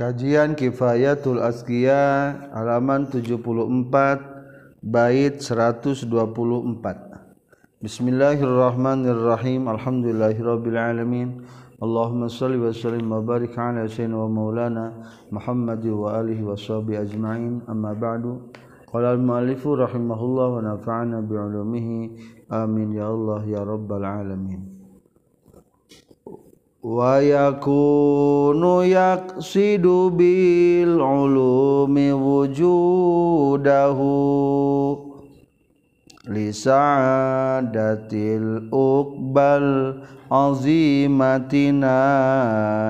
Kajian Kifayatul Asqiya halaman 74 bait 124. Bismillahirrahmanirrahim. Alhamdulillahirabbil alamin. Allahumma shalli wa sallim wa barik ala sayyidina wa maulana Muhammad wa alihi wa sahbihi ajma'in. Amma ba'du. Qala al-mu'allif rahimahullah wa nafa'ana bi 'ulumihi. Amin ya Allah ya rabbal alamin. Wayakunu yaksidu bil ulumi wujudahu lisa'adatil uqbal azimatina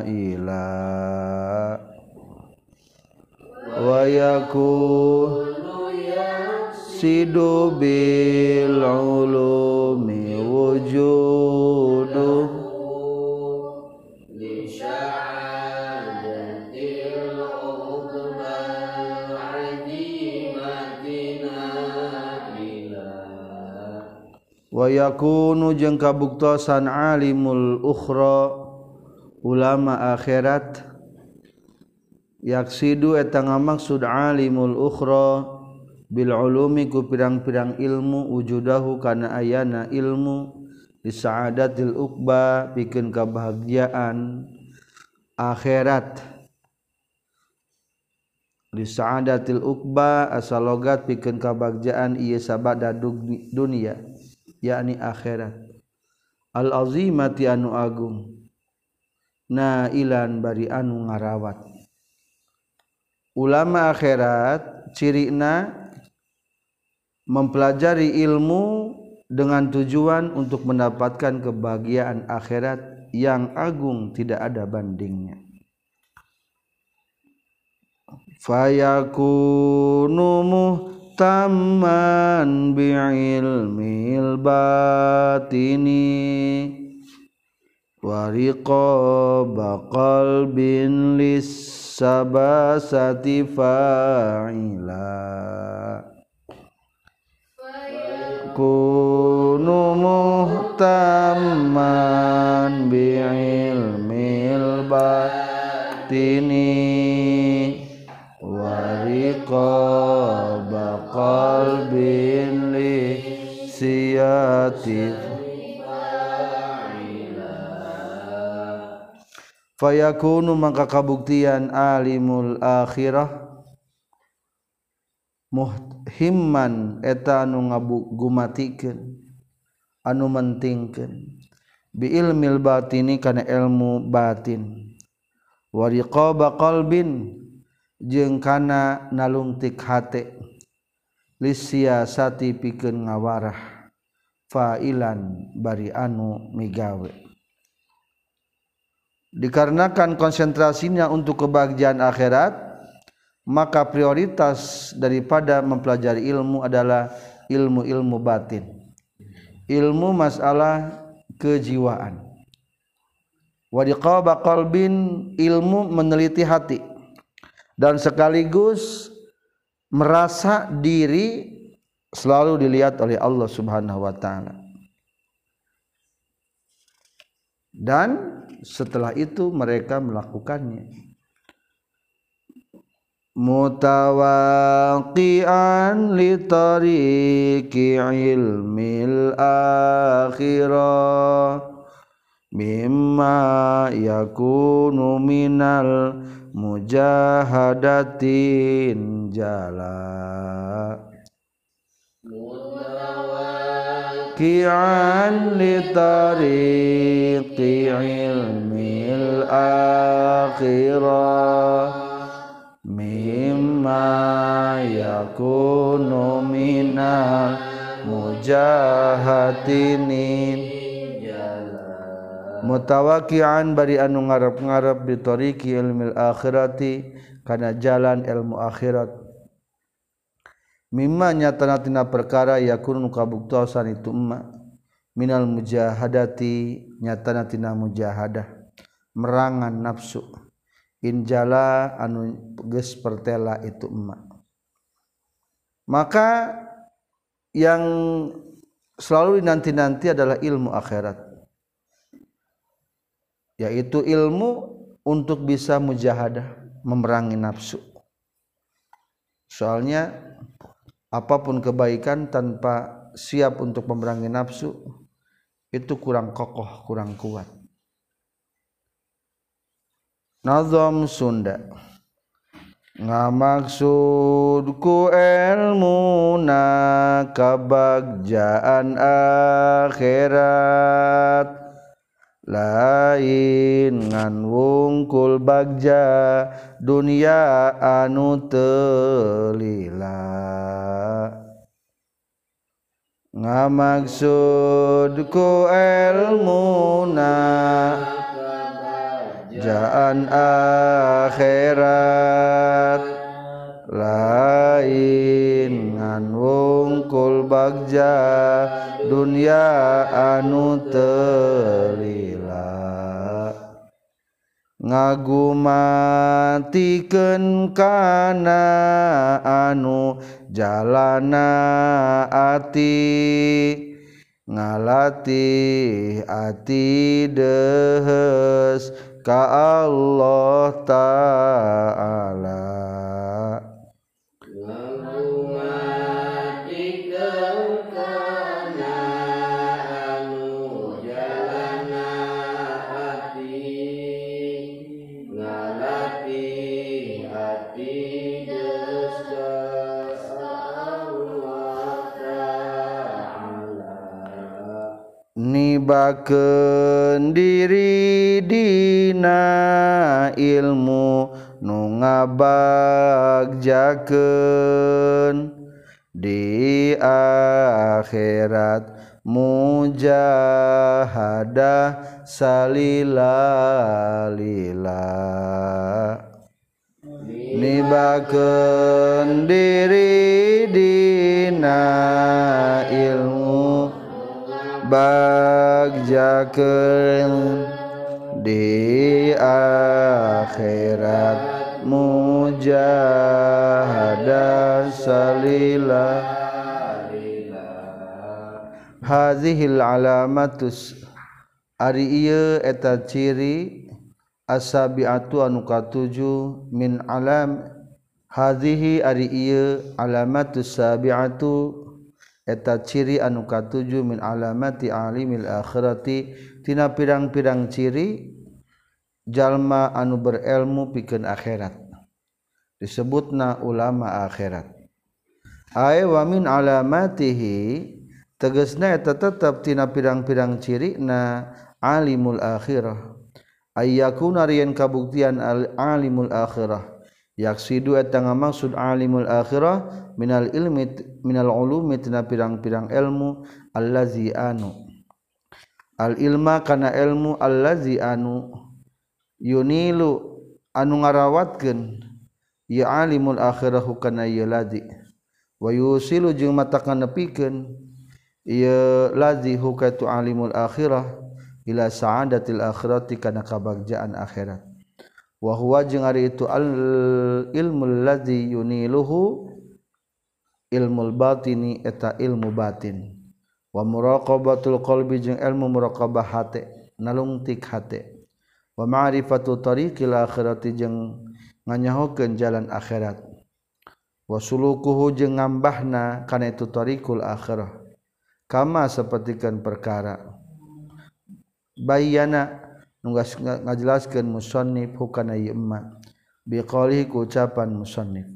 ila. Wayakunu yaksidu bil ulumi wujudahu Wayakunu jeung kabuktosan alimul ukhra ulama akhirat yaksidu eta ngamaksud alimul ukhra bil ulumi ku pirang-pirang ilmu wujudahu kana ayana ilmu di saadatil uqba pikeun kebahagiaan akhirat. Di saadatil uqba asal logat pikeun kebahagiaan ieu sabada dunia yakni akhirat. Al-azimati anu agung. Nailan bari anu ngarawat. Ulama akhirat cirina mempelajari ilmu dengan tujuan untuk mendapatkan kebahagiaan akhirat yang agung tidak ada bandingnya. Fayakunu muhtamman bi'ilmil batini wariqaba qalbin lis sabasati fa'ila. Kunu muhtamman bi'ilmil batini ورقاب قلب لسياته fayakunu mangka kabuktian alimul akhirah. Muhimman eta anu ngabuk gumatikeun anu mentingkeun bi ilmil batini kana ilmu batin. Wa riqaba qalbin jeung kana nalungtik hate. Lisiasati pikeun ngawarah. Failan bari anu migawe. Dikarenakan konsentrasinya untuk kebahagiaan akhirat maka prioritas daripada mempelajari ilmu adalah ilmu-ilmu batin. Ilmu masalah kejiwaan. Wadiqaba qalbin ilmu meneliti hati dan sekaligus merasa diri selalu dilihat oleh Allah Subhanahu wa taala. Dan setelah itu mereka melakukannya. Mutawaqian li tariqi ilmil akhirah mimma yakunu minal mujahadatin jala. Kian li tariqi ilmil akhirah. Mimma yakunu minal mujahatinin mutawakian bari anu ngarep-ngarep di tariqi ilmil akhirati kana jalan ilmu akhirat. Mimma nyatana perkara yakunu kabuktosan itu emma. Minal mujahadati nyatana tina mujahadah. Merangan nafsu. Injala anu geus pertela itu emak maka yang selalu dinanti-nanti adalah ilmu akhirat yaitu ilmu untuk bisa mujahadah memerangi nafsu. Soalnya apa pun kebaikan tanpa siap untuk memerangi nafsu itu kurang kokoh kurang kuat. Nazam Sunda. Ngamaksudku ilmu na kabagjaan akhirat lain ngan wungkul bagja dunia anu telila. Ngamaksudku ilmu na jaan akhirat. Lain ngan wungkul bagja dunia anu telila ngagumatiken kana anu jalana ati. Ngalatih ati dehes ka Allah ta'ala. nibaken diri dina ilmu nu ngabagjakeun. Di akhirat mujahadah salila nibakeun diri dina ilmu bagjakeun di akhirat. Mujahadah salila hazihil alamatus. Ari ieu eta ciri asabiatu anu katuju min alam. Hadhihi ari ieu alamatu sabiatu. Eta ciri anu katuju min alamati alimil akhirati. Tina pirang-pirang ciri jalma anu berilmu pikeun akhirat. Disebutna ulama akhirat. Ae wa min alamatihi tegasna eta tetep tina pirang-pirang ciri na alimul akhirah. ayakunarien kabuktian alimul akhirah. Yaksidu eta ngamaksud alimul akhirah minal ilmi minal ulumi tina pirang-pirang ilmu allazi anu. Al ilma kana ilmu allazi anu. Yunilu anu ngarawatkeun ya alimul akhirah kana ieu lazi. Wa yusilu jeung matakan nepikeun ieu lazi hukatu alimul akhirah. ila sa'adatil akhirati kana kabagjaan akhirat. Wa huwa jeung ari itu al ilmu ladzi yuniluhu ilmul batini eta ilmu batin. Wa muraqabatul qalbi jeung ilmu muraqabah hate nalungtik hate. Wa ma'rifatu tariqil akhirati jeung nganyahokeun jalan akhirat. Wa sulukuhu jeung ngambahna kana itu tariqul akhirah. Kama sapertikeun perkara. bayana nunggas ngajelaskeun musannif hukana yemma biqalihi ku ucapan musannif.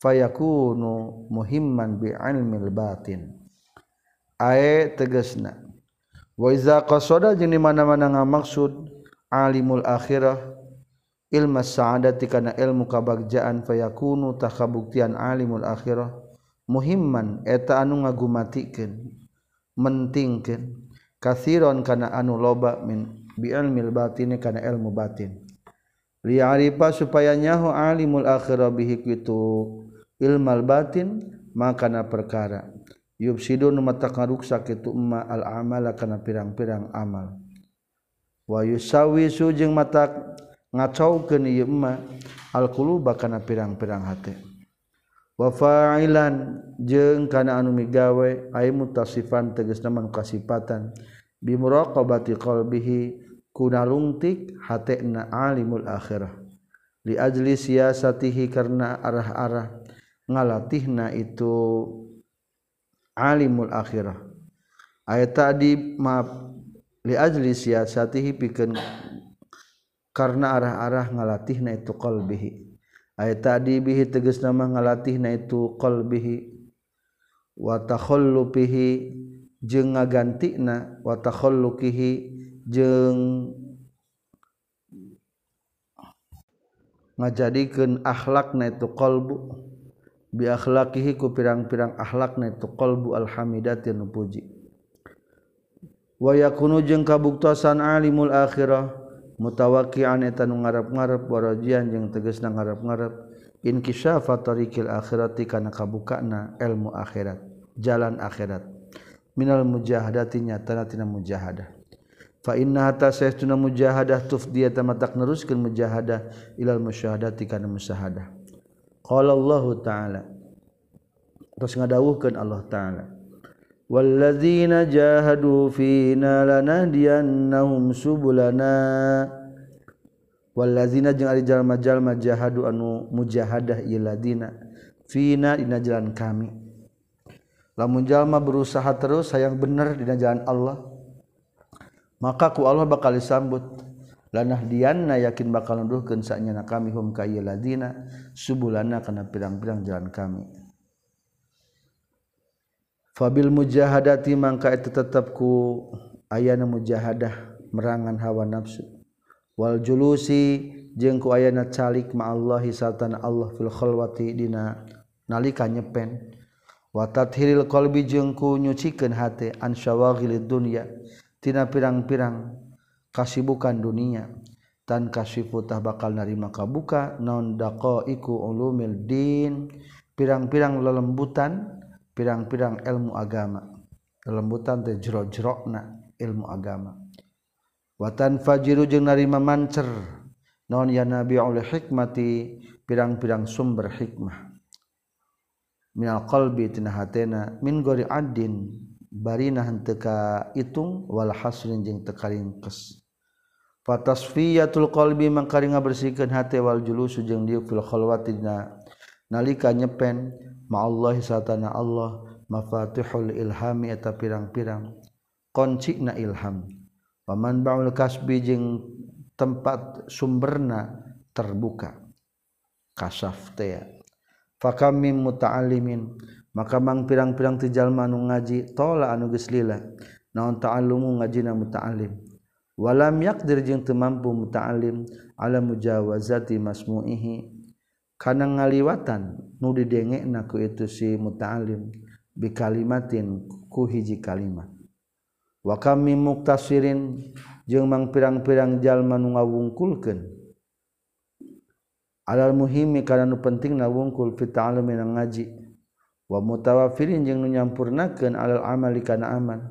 Fayakunu muhimman bi ilmil batin. Ae tegasna. Wa iza qasada jeung di mana-mana ngamaksud alimul akhirah ilmu sa'adati kana ilmu kabagjaan fayakunu takabuktian alimul akhirah muhimman eta anu ngagumatikeun mentingkeun kasiron kana anu loba min bi'al mil batin kana ilmu batin. Li'arifa supaya nyaho alimul akhirah bihi kitu. Ilmal batin makana perkara. Yubsidun mata karuksa kitu emma al amala kana pirang-pirang amal. Wa yusawisu jeung mata ngacaukeun ieu emma al quluba kana pirang-pirang hate. wafalan jeung kana anu migawe ay mutasifan teges naman kasipatan bimuraqabati qalbihi kuna lungtik hatena alimul akhirah. Li ajli siyasatihi karna arah-arah ngalatihna itu alimul akhirah. Ayat tadi maaf li ajli siyasatihi pikeun karena arah-arah ngalatihna itu qalbihi. aya tadi bihi teges nama ngalatih na itu qalbihi. Wa takhallufihi jeung ngagantina wa takhalluqihi jeung ngajadikeun akhlakna itu qalbu. Bi akhlaqihi ku pirang-pirang akhlakna itu qalbu alhamidati nu puji. Wa yakunu jeung kabuktosan alimul akhirah. mutawakian eta nu ngarep-ngarep warajian jeung tegasna ngarep-ngarep. Inkisyafa tariqil akhirati kana kabukana ilmu akhirat jalan akhirat. Minal mujahadati nyatana tina mujahadah. Fa inna hatta saytuna mujahadah tufdiya tamatak neruskeun mujahadah ilal musyahadati kana musyahadah qala Allah taala. Terus ngadawuhkeun Allah taala. Walladzina jahadu fina lanahdiyannahum subulana walladzina jeung ari jalma-jalma jahadu anu mujahadah ieu ladina fina dina jalan kami. Lamun jalma berusaha terus sayang bener dina jalan Allah. Maka ku Allah bakal disambut. Lanah dianna yakin bakal nuduhkeun sanyana kami hum ka subulana kana pirang-pirang jalan kami fabil mujahadati mangka itu tetap ku ayana mujahadah merangan hawa nafsu. Wal julusi jeung ku ayana calik ma Allah satan Allah fil khalwati dina nalika nyepen. Wa tathiril qalbi jeung ku nyucikeun hate an syawaghilid dunya tina pirang-pirang kasibukan dunia. Tan kasifu tah bakal narima kabuka naon daqaiku ulumil din. Pirang-pirang lelembutan pirang-pirang ilmu agama. Lelembutan teh jero-jerokna ilmu agama. Watan fajiru jeung narima mancer. Non ya nabi oleh hikmati? Pirang-pirang sumber hikmah. Minal qalbi tina hatena min gori adin barina henteu ka itung wal hasrin jeung teu karingkes fatasfiyatul qalbi mangkari ngabersihkeun hate wal julusu jeung dieu fil khalwati nalika nyepen Allahi satana Allah mafatihul ilhami eta pirang-pirang. Konci na ilham. Paman baul kasbi jeung tempat sumberna terbuka. Kasaf teh fakami muta'alimin maka mang pirang-pirang tijalma anu ngaji tola anu geus lila. Naon ta'allumu ngajina muta'alim walam yaqdir jeung teu mampu muta'alim ala mujawazati masmu'ihi. karena ngaliwatan nu didenge naku itu si muta'alim bikalimatin ku hiji kalimat wa kami muktasirin jeung mang pirang-pirang jalma nu ngawungkulkeun. Alal muhimi kana nu penting na wungkul fi ta'allum ngaji. Wa mutawafirin jeung nu nyampurnakeun alal amali kana amal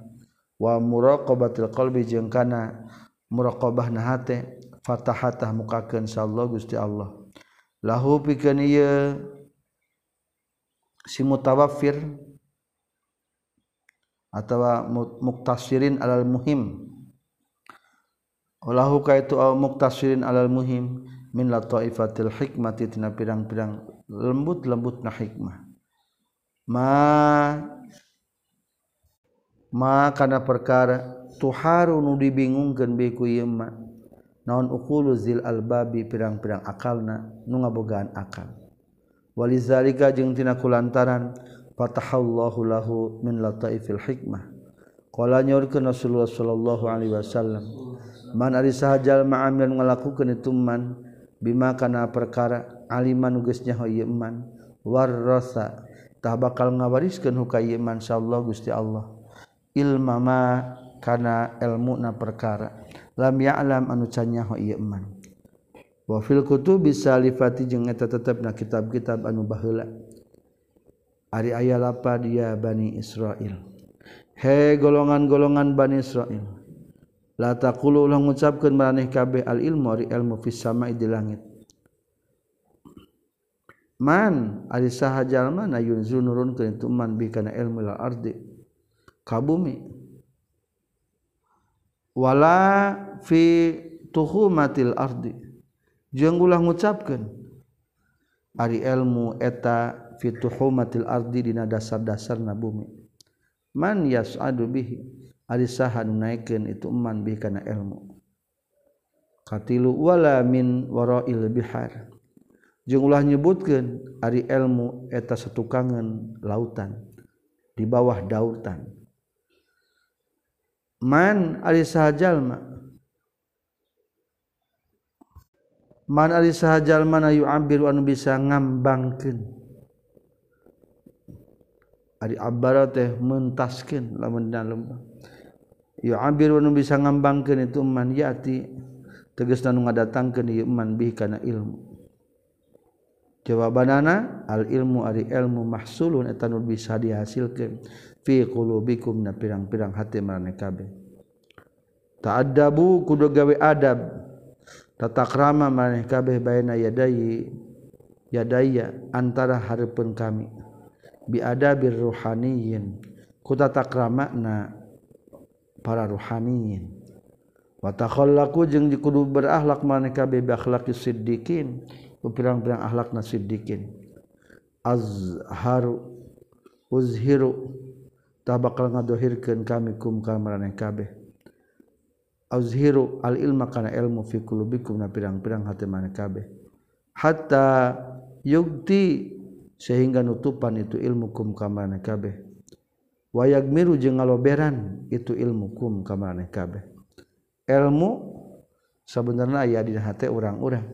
wa muraqabatil qalbi jeung kana muraqabah na hate fatahatah mukakeun sallallahu Gusti Allah. Lahu pikeun ieu si mutawaffir atawa muktasirin alal muhim. Lahu kaitu au muktasirin alal muhim min lataifatil hikmati tina pirang-pirang lembut-lembutna hikmah. Ma ma kana perkara tuharu nu dibingungkeun biku ieu ma naon uulu zil albabi pirang-pirang akalna nu ngabogaan akal. Walizalika jeung tina kulantaran fatahallahu lahu min lataifil hikmah. Qala nyorkeun Rasulullah sallallahu alaihi wasallam man ari sahajal ma'amilan ngalakukeun itu man bima kana perkara aliman geus nyaho ieu man warrasa tah bakal ngawariskeun huka ieu man insyaallah Gusti Allah. Ilma ma kana ilmuna perkara. lam ya'lam anu canyaho ieu iman wa fil kutubi salifati jeung eta tetepna kitab-kitab anu baheula. Ari aya lapad ya bani Israil. He golongan-golongan bani Israil. La taqulu ulah ngucapkeun maraneh kabeh al ilmu ari ilmu fis sama'i di langit. Man ari saha jalma na yunzunurun kana ilmu la ardi ka bumi. wala fi tuhumatil ardi. Jeung ulah ngucapkeun ari ilmu eta fi tuhumatil ardi dina dasar-dasarna bumi. Man yas'adu bihi ari saha nu naikeun itu man bihi kana ilmu katilu wala min warail bihar. Jeung ulah nyebutkeun ari ilmu eta satukangan lautan di bawah dautan. man ari sahajalma man ari sahajalma na yu'abiru anu bisa ngambangkeun. Ari abara teh mentaskeun lamun dalem yu'abiru anu bisa ngambangkeun itu man yati tegas anu ngadatangkeun ieu man bi kana ilmu. Jawabanana al ilmu ari ilmu mahsulun eta nu bisa dihasilkeun. Dihasilkan fikum na pirang-pirang hati manekabeh tak ada bu kudu gawe adab. Takrama maneh kabeh bayna yadayi yadaya antara hareupeun kami. Bi adabir ruhaniyin ku takramana para ruhaniyin wa takhallaqu jeung kudu berakhlak maneh kabeh bi akhlaqis siddiqin pirang-pirang akhlakna siddiqin. Azharu uzhiru tak bakal ngadohirkeun kami kum ka maraneh kabeh. Azhiru al ilma kana ilmu fi qulubikum na pirang-pirang hati maneh kabeh. Hatta yukti sehingga nutupan itu ilmu kum ka maraneh kabeh. Wayag miru jeung ngaloberan itu ilmu kum ka maraneh kabeh. Ilmu sebenarnya aya di hati orang-orang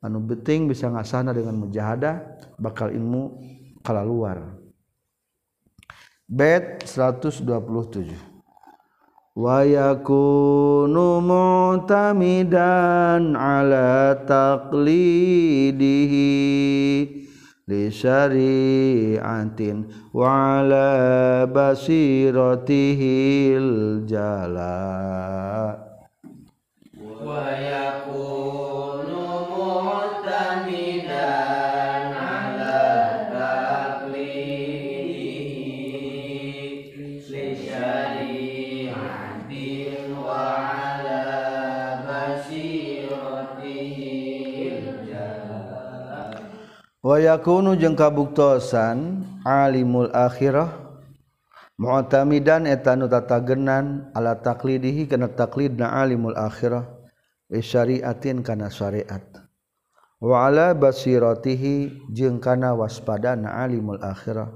anu beting bisa ngasana dengan mujahadah bakal ilmu kalaluar. luar bet 127 wayakunu mu'tamidan ala taqlidihi li syari'atin wa ala basiratihil jala wayakunu jeung kabuktosan alimul akhirah. Mu'tamidan eta nu tatagenan ala taqlidihi kana taqlidna alimul akhirah. Bi syari'atin kana syariat. Wa ala basiratihi jeung kana waspadana alimul akhirah.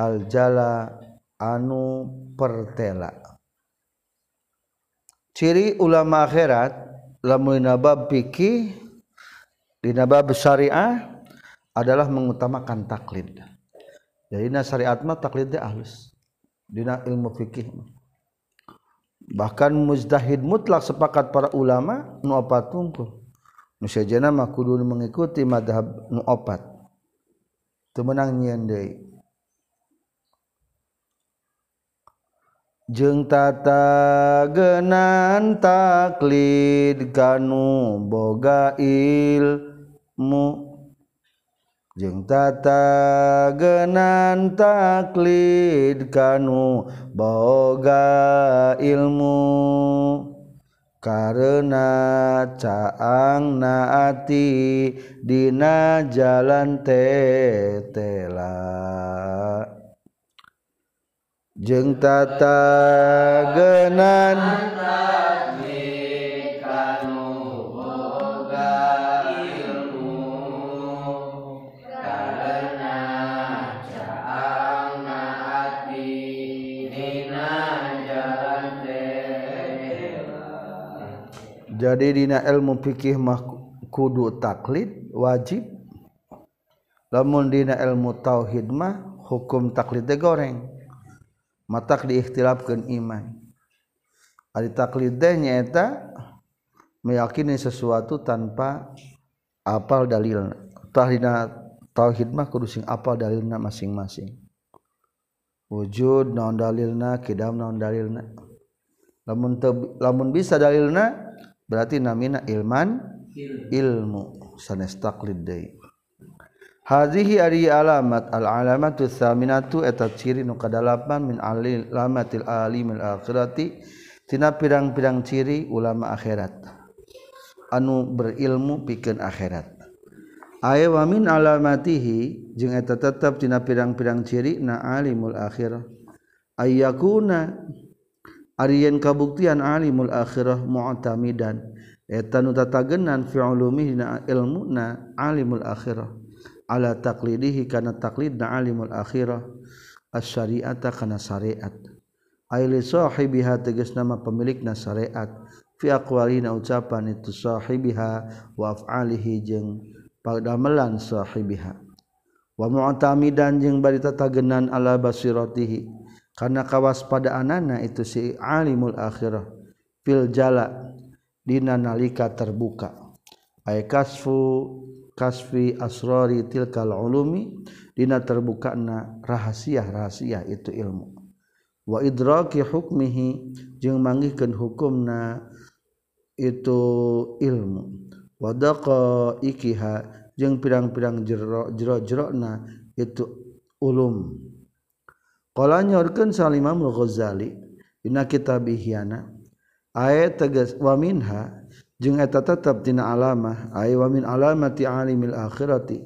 Al jala anu pertela. Ciri ulama akhirat lamun nabab fikih di nabab syariah adalah mengutamakan taklid. Jadi na syariat mah taklidnya halus. Dina ilmu fikih Bahkan mujtahid mutlak sepakat para ulama nu opat tungkul. Nu sajana mah kudu mengikuti madhab nu opat. Teu meunang nyieun deui. Tata genan taklid kanu boga ilmu jeung tata genan taklid kanu boga ilmu. Karena caang naati dina jalan tetela. Jeung tata genan jadi dina ilmu fikih mah kudu taklid wajib. Lamun dina ilmu tauhid mah hukum taklid goreng. Matak diikhtilafkeun iman. Ari taklid teh nyaeta meyakini sesuatu tanpa apal dalil. Tah dina tauhid mah kudu sing apal dalilna masing-masing. Wujud naon dalilna kidam naon dalilna. Lamun lamun bisa dalilna berarti namina ilman ilmu. sanes taklid deui hadhihi ari alamat al alamatu tsaminatu eta ciri nu kadalapan min alamatil alimil akhirati tina pirang-pirang ciri ulama akhirat. Anu berilmu pikeun akhirat. Aya wa min alamatihi jeung eta tetep tina pirang-pirang ciri na alimul akhir. Ayyakuna Aryan kabuktian alimul akhirah mu'tamidan. Eta nu tatagenan fi ulumihina ilmuna alimul akhirah. Ala taqlidihi kana taqlidna alimul akhirah. As-syari'ata kana syariat. Aili sahibiha tegas nama pemilikna syariat. Fi aqwalina ucapan itu sahibiha wa af'alihi jeung padamelan sahibiha. Wa mu'tamidan jeung bari tatagenan ala basiratihi. Karena kawas pada anana itu si alimul akhirah fil jala dina nalika terbuka. Ay kasfu kasfi asrari tilkal ulumi dina terbuka na rahasia-rahasia itu ilmu. Wa idraki hukmihi jeung manggihkeun hukumna itu ilmu. Wa daqa ikiha jeung pirang-pirang jero jero na itu ulum Kala nyorkeun Salimam Ghazali dina kitab Ihyana ayat tegas wa minha. Jeung eta tetep tina alamah ay wa min alamati alimil akhirati.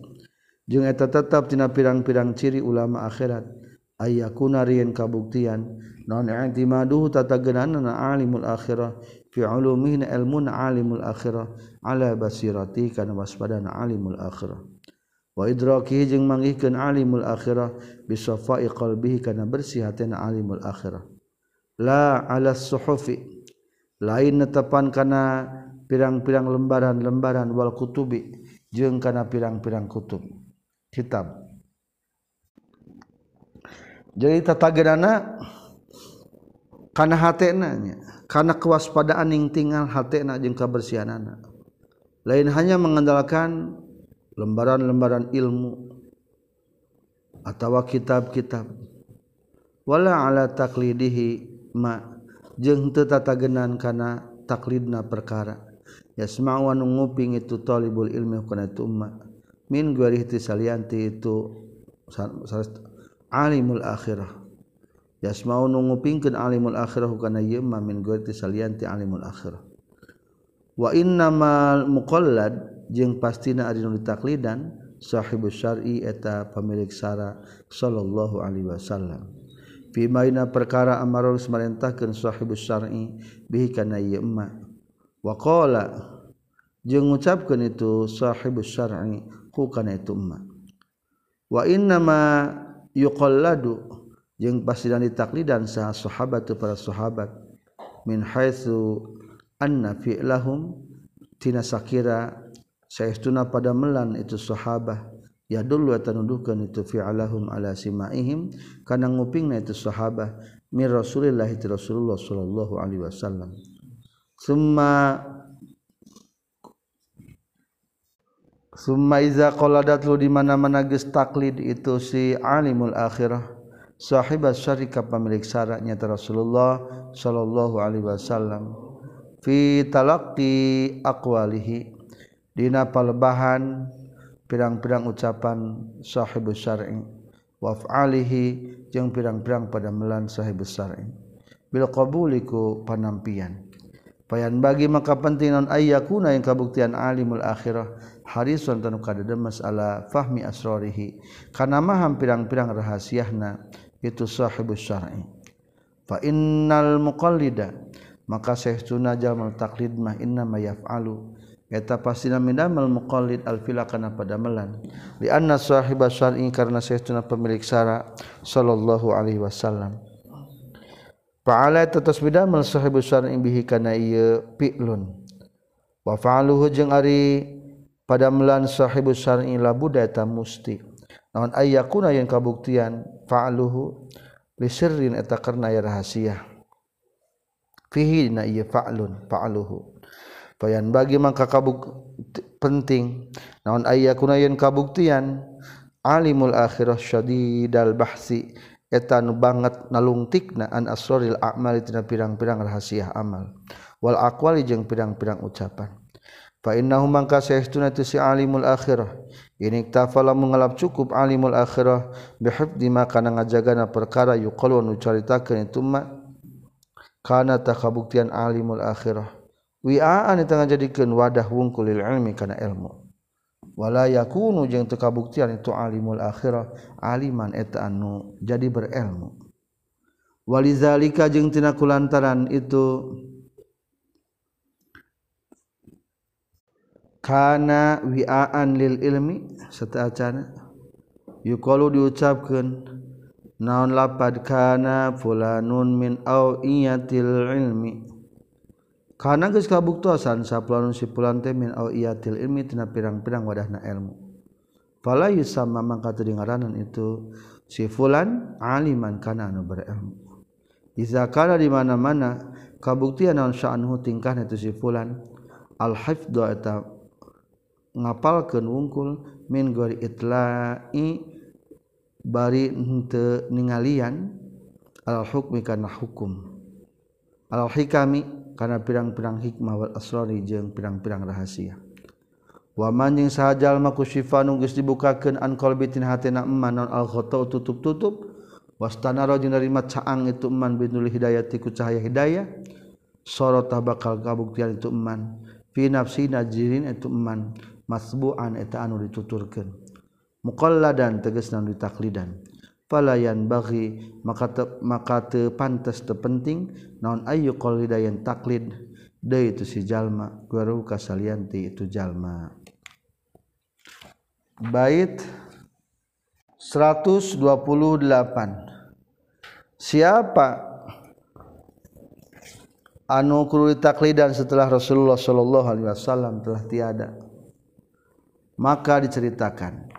Jeung eta tetep tina pirang-pirang ciri ulama akhirat ayakuna rieun kabuktian. Naon i'timaduhu tatagenana alimul akhirah fi ulumihi ilmun alimul akhirah ala basirati kana waspadana alimul akhirah. Waidroki jeung manggihkeun alimul akhirah bisafa'i qalbihi kana bersih hatena alimul akhirah. La ala suhufi lain netepan kana pirang-pirang lembaran-lembaran wal kutubi jeung kana pirang-pirang kutub kitab. Jadi tatageunana kana hatena nya, kana kewaspadaan yang tinggal hatena jeung kabersihanana. Lain hanya mengandalkan lembaran-lembaran ilmu atau kitab-kitabwala ala taklidihi ma jeng tetatagenan kana taklidna perkara. Ya semawan nguping itu thalibul ilmi kana itu umma. Min gharihti salianti itu alimul akhirah. Yasma'u ngupingkeun alimul akhirah kana ieu min gharihti salianti alimul akhirah. Wa innamal muqallad pasti ditaklidan Shahibu Syari eta pemilik Sara Shallallahu Alaihi Wasallam. Vimaina perkara Amarusmarentahkan Shahibu Syari wa mengucapkan itu Shahibu Syari bukan itu wa yuqalladu jeung pasti dan ditaklidan sah sahabat para sahabat. Min haitsu anna fi'lahum tina sakira saestuna pada melan itu sahabah. Ya dulu atanuduhkan itu fi'alahum ala simaihim. Kana ngupingna itu sahabah. Mir Rasulillah itu Rasulullah sallallahu alaihi wasallam. Summa summa iza qaladat lu di mana-mana geus taklid itu si alimul akhirah. Sahibat syarika pemilik syaratnya Rasulullah sallallahu alaihi wasallam. Fi talaqqi aqwalihi Dina palebahan pirang-pirang ucapan sahib syar'i. Waf'alihi jeung pirang-pirang pada melan sahib syar'i. Bil qabuliku panampian payan bagi maka pentingan ayyakuna yang kabuktian alimul akhirah. Harisun tanu kadede masalah fahmi asrarihi kana maham pirang-pirang rahasiahna itu sahib syar'i. Fa innal muqallida maka sahtuna jamal taklid mah inna ma yaf'alu eta pastina mindamal muqallid alfila kana pada melan li anna sahiba syar'i saestuna pemilik syara sallallahu alaihi wasallam. Fa'ala tetes bidamal sahibu syar'i bihi kana ieu fi'lun wa fa'aluhu jeung ari pada melan sahibu syar'i la budaya musti. Naon ayyakuna yang kabuktian fa'aluhu li sirrin eta karena ya rahasia fihi na ieu fa'lun fa'aluhu payan bagi maka kabuk penting. Naon aya kuna yen kabuktian? Alimul akhirah syadidal bahsi. Eta nu banget nalungtikna an asraril a'mal tina pirang-pirang rahasia amal. Wal aqwali jeung pirang-pirang ucapan. Fa innahu mangka saestuna tu si alimul akhirah. Ini tafala mengalap cukup alimul akhirah. Bihifdi ma kana ngajagana perkara yuqalu nu caritakeun itu ma. Kana takabuktian alimul akhirah. Wiaan tengah jadikan wadah wungkulil ilmi karena ilmuwala yakunu yang tekabuktian itu alimul akhirah aliman eta anu jadi berilmu. Walizalika jeung tina kulantaran itu kana wiaan lil ilmi sata'acana yuqalu diucapkeun naon lapad kana fulanun min awiyatil ilmi karena geus kabuktosan sapulanun si fulan teh min awiyatil ilmi tina pirang-pirang wadahna ilmu. Fala yusamma mangka teu ngaranan itu si fulan aliman kana anu berilmu. Iza kana di mana-mana kabuktian naon sya'nuhu tingkahna itu si fulan al hifdhu eta ngapalkeun wungkul min gori itlai bari henteu ningalian al hukmi kana hukum. Al hikami kana pirang-pirang hikmah wal asrari jeung pirang-pirang rahasia. Waman jeung sahajal maku syifa nu geus dibukakeun an qalbi tin hatena man non al khata tutup-tutup. Wastanaro jeung narima caang itu man binul hidayati ku cahaya hidayah. Sorota bakal kabuktian itu man fi nafsi najirin itu man masbu'an eta anu dituturkeun. Muqalladan tegasna ditaklidan falayan bagi maka te, maka teu pantes teu penting naon ayu taklid. Deui itu si jalma guru kasalianti itu jalma. Bait 128 siapa anu kudu taklidan setelah Rasulullah sallallahu alaihi wasallam telah tiada? Maka diceritakan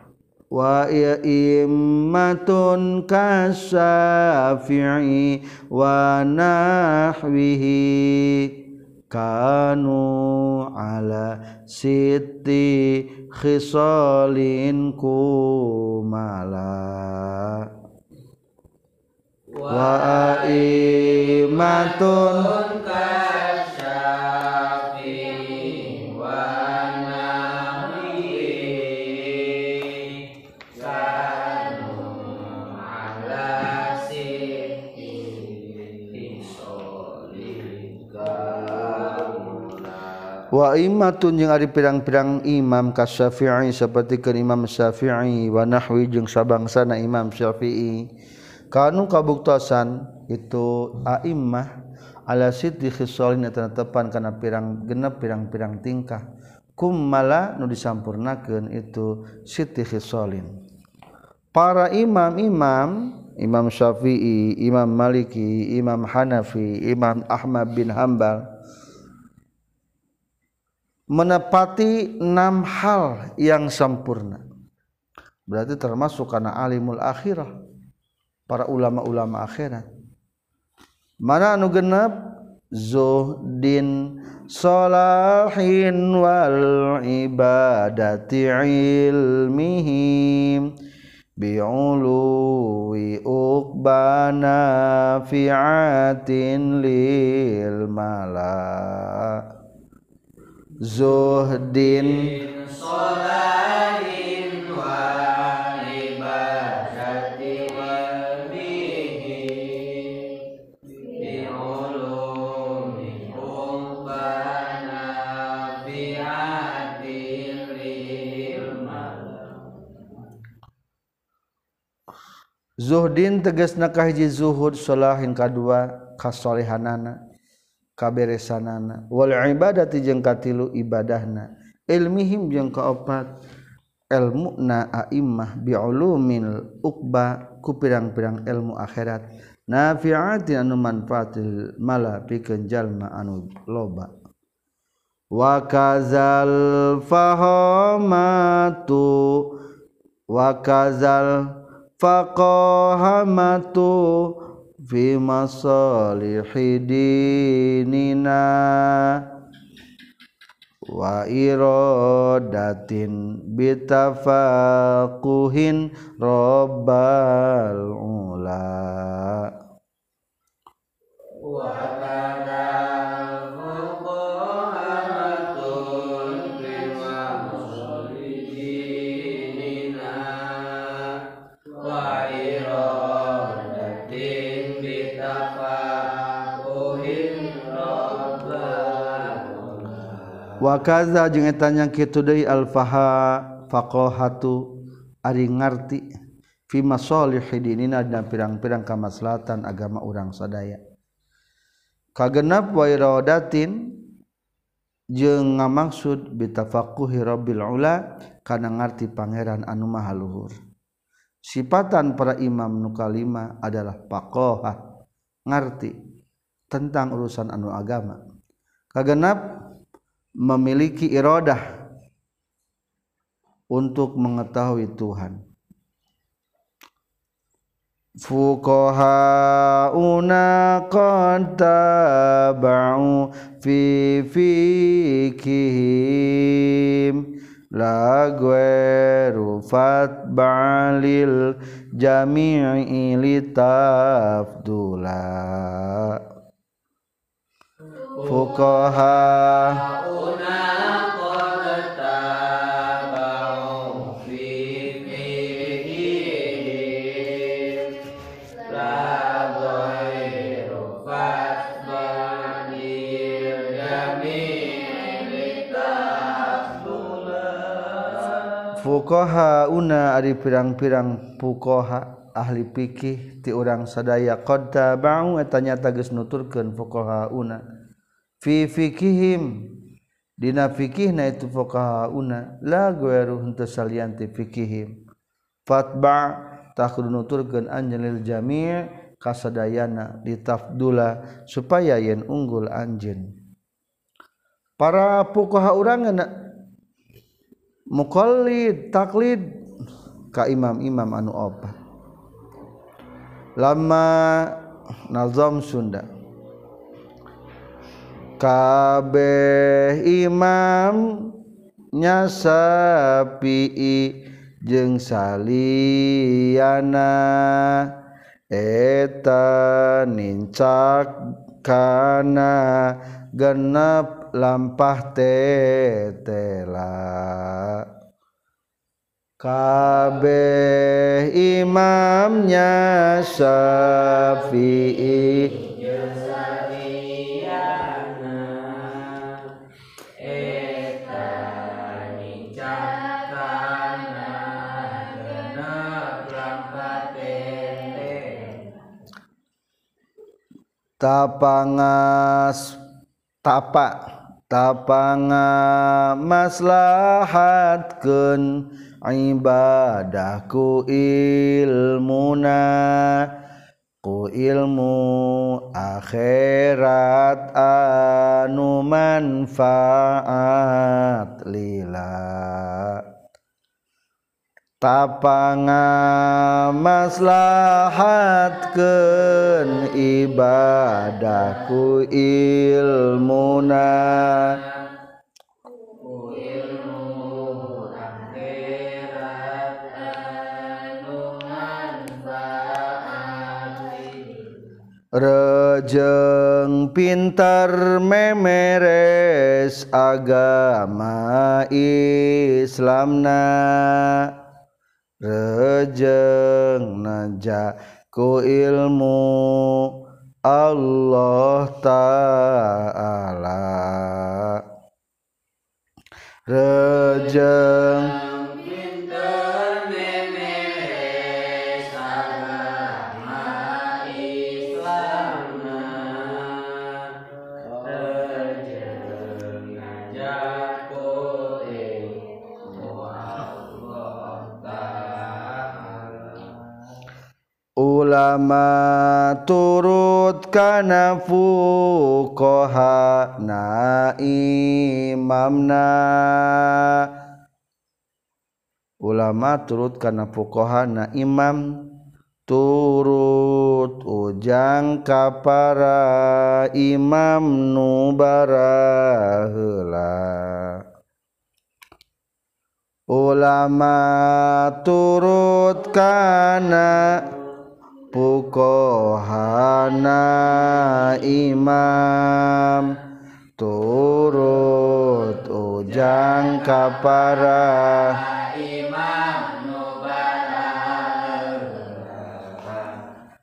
wa immatun kasafi'i wa nahwihi kanu ala siti khisalin kumala. Wa immatun waimaun jeung ari pirang-pirang imam kasyafi'i seperti ke Imam Syafi'i wanahwi jeung sabangsana Imam Syafi'i. Kanu kabuktasan itu a'immah ala siddi khisalin eta tepan kana pirang genep pirang-pirang tingkah. Kummala nu disampurnakeun itu siddi khisalin para imam-imam Imam Syafi'i, Imam Maliki, Imam Hanafi, Imam Ahmad bin Hambal menepati enam hal yang sempurna. Berarti termasuk karena alimul akhirah para ulama-ulama akhirat. Mana anu genap zuhdin salahin wal ibadati ilmihim bi'ului uqbana fi'atin lil malak zuhdin sholahin wa ibadati wa bihi bi ulumi ubbana bi Zuhdin tegasna kahiji zuhud sholahin kadua kasolehanana. Kaberesanana. Wal ibadati jeung katilu ibadahna. Ilmihim jeung kaopat. Ilmuna a'immah bi'ulumil uqba ku pirang-pirang ilmu akhirat. Nafi'atin anu manfaatil mala pikeun jalma anu loba. Wa kazal fahamatu wa kazal faqahamatu fi masalihi dinina wa iradatin bitafaquhin rabbal ula. Wa kana wakaza jeung eta nya kitu deui alfaha faqahatu ari ngarti fi masalih dinina dan pirang-pirang kamaslahatan agama urang sadaya. Kagenap wa iradatin jeung ngamaksud bitafaqquhi rabbil ula kana ngarti pangeran anu maha luhur. Sifatan para imam nu kalima adalah faqaha ngarti tentang urusan anu agama. Kagenap memiliki iradah untuk mengetahui Tuhan. Fuqahauna qad tabau fi fikihim la ghairu fatbalil jami'i litafdula fuqaha. Una ari pirang-pirang fuqaha ahli fikih ti urang sadaya qad tabau eta nyata geus nuturkeun fuqaha una fi fikihim. Dina fikihna itu fuqahauna la ghairu henteu salian ti fikihim. Fatba takun nuturkeun anjeun lil jami' kasadayana ditafdula supaya yen unggul anjeun. Para fuqaha urang muqallid taklid ka imam-imam anu opat lama nazam Sunda. kabeh imam nyasapi jeung saliyana eta nincak kana genep lampah tetela. Kabeh imamnya syafi'i tapangas tapa tapanga maslahatkeun ibadahku ilmuna ku ilmu akhirat anu manfaat lillah. Tapanga maslahatkeun ibadahku ilmuna. Rejeng pintar memeres agama Islamna Rejeng naja ku ilmu Allah Ta'ala. Rejeng ulama turut kana fuqaha na imamna ulama turut kana fuqaha na imam turut ujang ka para imam nu baraheula ulama turut kana pukohana imam turut ujang ka para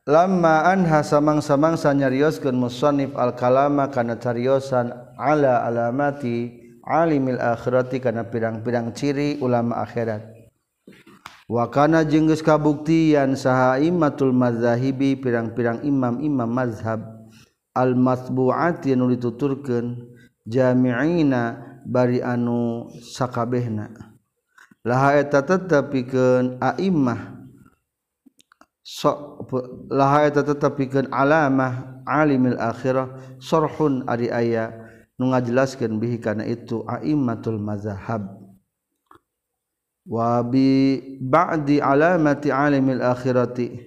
lama anha samang-samang sanyarioskeun musannif al kalama kana cariosan ala alamati alimil akhirati kana pirang-pirang ciri ulama akhirat wakana jengges kabuktian saha imatul mazhahibi pirang-pirang imam-imam mazhab al-masbu'ati nu dituturkeun jami'ina bari anu sakabehna. Laha eta tetepikeun a'immah sok laha eta tetepikeun alamah alimil akhirah sorhun ari aya nu ngajelaskeun bihi kana itu a'immatul mazhab. Wa bi ba'di alamati alimil akhirati.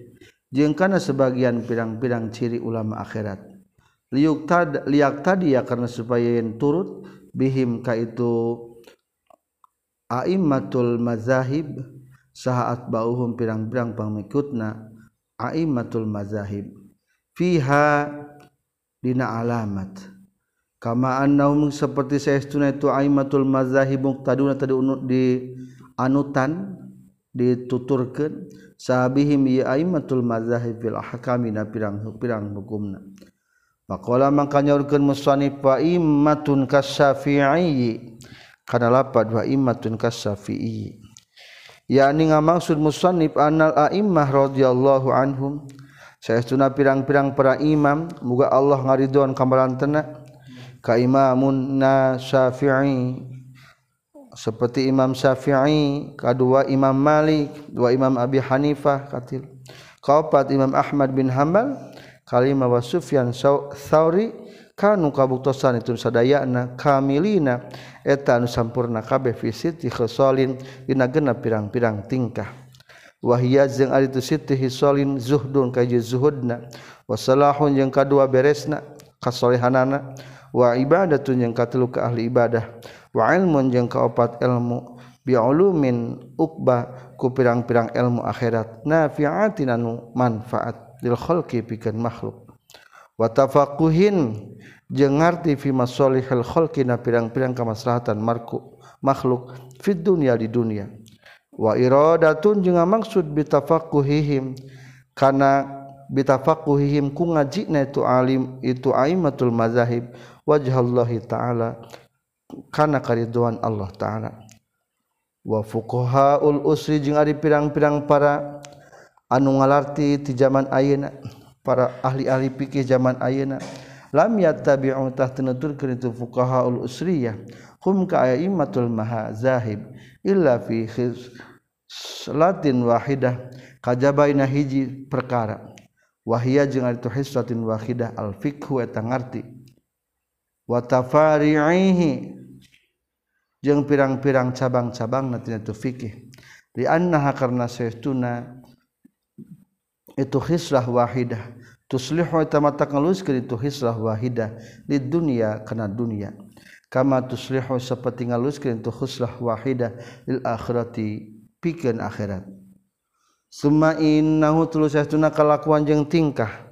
Jeung kana sebagian pirang-pirang ciri ulama akhirat. Liuk tad liak tadi ya karena supaya yang turut bihim ka itu a'immatul mazahib saat bauhum pirang-pirang pangikutna a'immatul mazahib. Fiha dina alamat. Kama annahum seperti saestuna itu a'immatul mazahib muqtaduna tadi di anutan dituturkan sahabihim yaimatul mazahib fil ahkami na pirang-pirang hukumna. Pakola mangka nyaurkeun musannif wa immatun kasyafi'i kana lapad wa immatun kasyafi'i yakni ngamaksud musannif anal a'immah radhiyallahu anhum saestuna pirang-pirang para imam muga Allah ngaridhoan kamarantana ka imamun na syafi'i. seperti Imam Syafi'i kedua Imam Malik dua Imam Abi Hanifah katil. Kaopat Imam Ahmad bin Hambal kalima wa Sufyan Tsauri kanu kabuktosan itu sadayana kamilina eta anu sampurna kabeh fi siti khisalin dina genep pirang-pirang tingkah. Wahia jeung ari itu siti khisalin zuhdun ka zuhudna. Wa salahun jeung kadua beresna kasolehanana. Wa ibadatun jeung katilu ka ahli ibadah. Wa ilmun jeung kaopat ilmu bi ulumin ukba ku pirang-pirang ilmu akhirat. Nafi'atin anu manfaat lil khalqi pikeun makhluk. Wa tafaquhin jeung ngarti fi masalihil khalqi na pirang-pirang kamaslahatan marku makhluk fid dunya di dunia. Wa iradatun jeung maksud bi tafaquhihim kana bi tafaquhihim ku ngajina itu alim itu aimatul mazahib wajhallahi taala kana kariduan Allah taala. Wa fuqahaul usri jeung ari pirang-pirang para anu ngalarti ti zaman ayeuna para ahli-ahli fikih zaman ayeuna. Lam yattabi'u tahtunuturkeun itu fuqahaul usriyah. Hum ka a'immatul mahazahib. Illa fi salatin wahidah. Kajabaina hiji perkara. Wahia jeung itu hisatin wahidah. Al fiqhu eta ngarti. Wa tafari'ihi jeung pirang-pirang cabang-cabang tina tu fikih. Di annaha karna saestuna itu hisrah wahidah. Tuslihu tamata ngaluskeun itu hisrah wahidah. Di dunia kana dunia. Kama tuslihu saperti ngaluskeun itu hisrah wahidah. Lil akhirati pikeun akhirat. Summa innahu tulus satuna kalakuan jeung tingkah.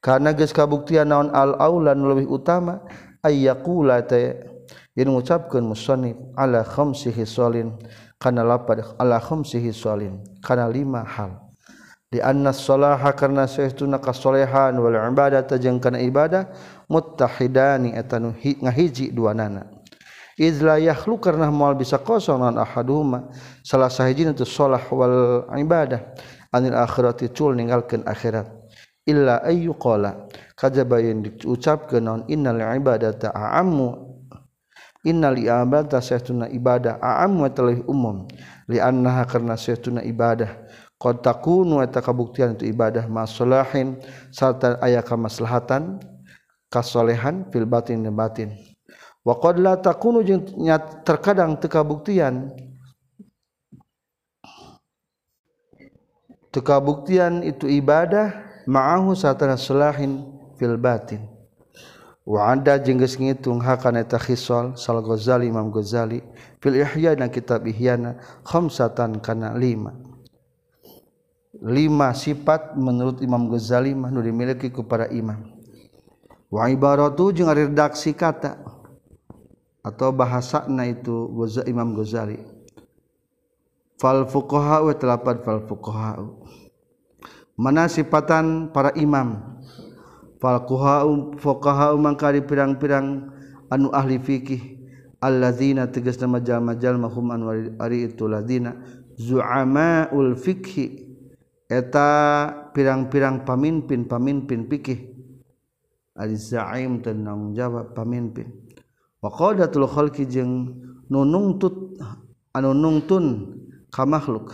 Karena geus kabuktian naon al aula lebih utama ayyaqula ta Yen mengucapkan musonib ala khamsi hisolin kana lapad ala khamsi hisolin kana lima hal. Di anna salaha karena saestuna kasolehan wal ibadah jeung kana ibadah muttahidani eta nu ngahiji duanana. Izla yakhlu karena moal bisa kosong lan ahaduhuma salah sahiji itu salah wal ibadah anil akhirati cul ninggalkeun akhirat. Illa ayyu qala kajaba yen diucapkeun naon innal ibadata a'ammu innal ibadata saestuna ibadah a'ammu talih umum. Li annaha karena saestuna ibadah. Takunu eta kabuktian itu ibadah masalahin sarta aya kamaslahatan kasolehan fil batin dan batin. Wa qad la takunu jeung terkadang teu kabuktian. Teu kabuktian itu ibadah ma'ahu sarta salahin fil batin Waada jengges ngitung hakaneta khisol sal Ghazali Imam Ghazali fil Ihya dan kitab Ihyana khamsatan kana lima. Lima sifat menurut Imam Ghazali mah nu dimiliki ku para imam. Wa ibaratu jeung redaksi kata atau bahasana itu Ghazali Imam Ghazali. Fal fuqaha wa talapad fal fuqaha. Mana sifatan para imam falkuha fuqaha mangkari pirang-pirang anu ahli fikih alladzina tegas nama jalma-jalma hum anu ari itu ladina zu'amaul fikhi eta pirang-pirang pamimpin pamimpin fikih. Ari zaim tenang jawab pamimpin. Wa qadatul khalqi jeung nunungtut anu nungtun ka makhluk.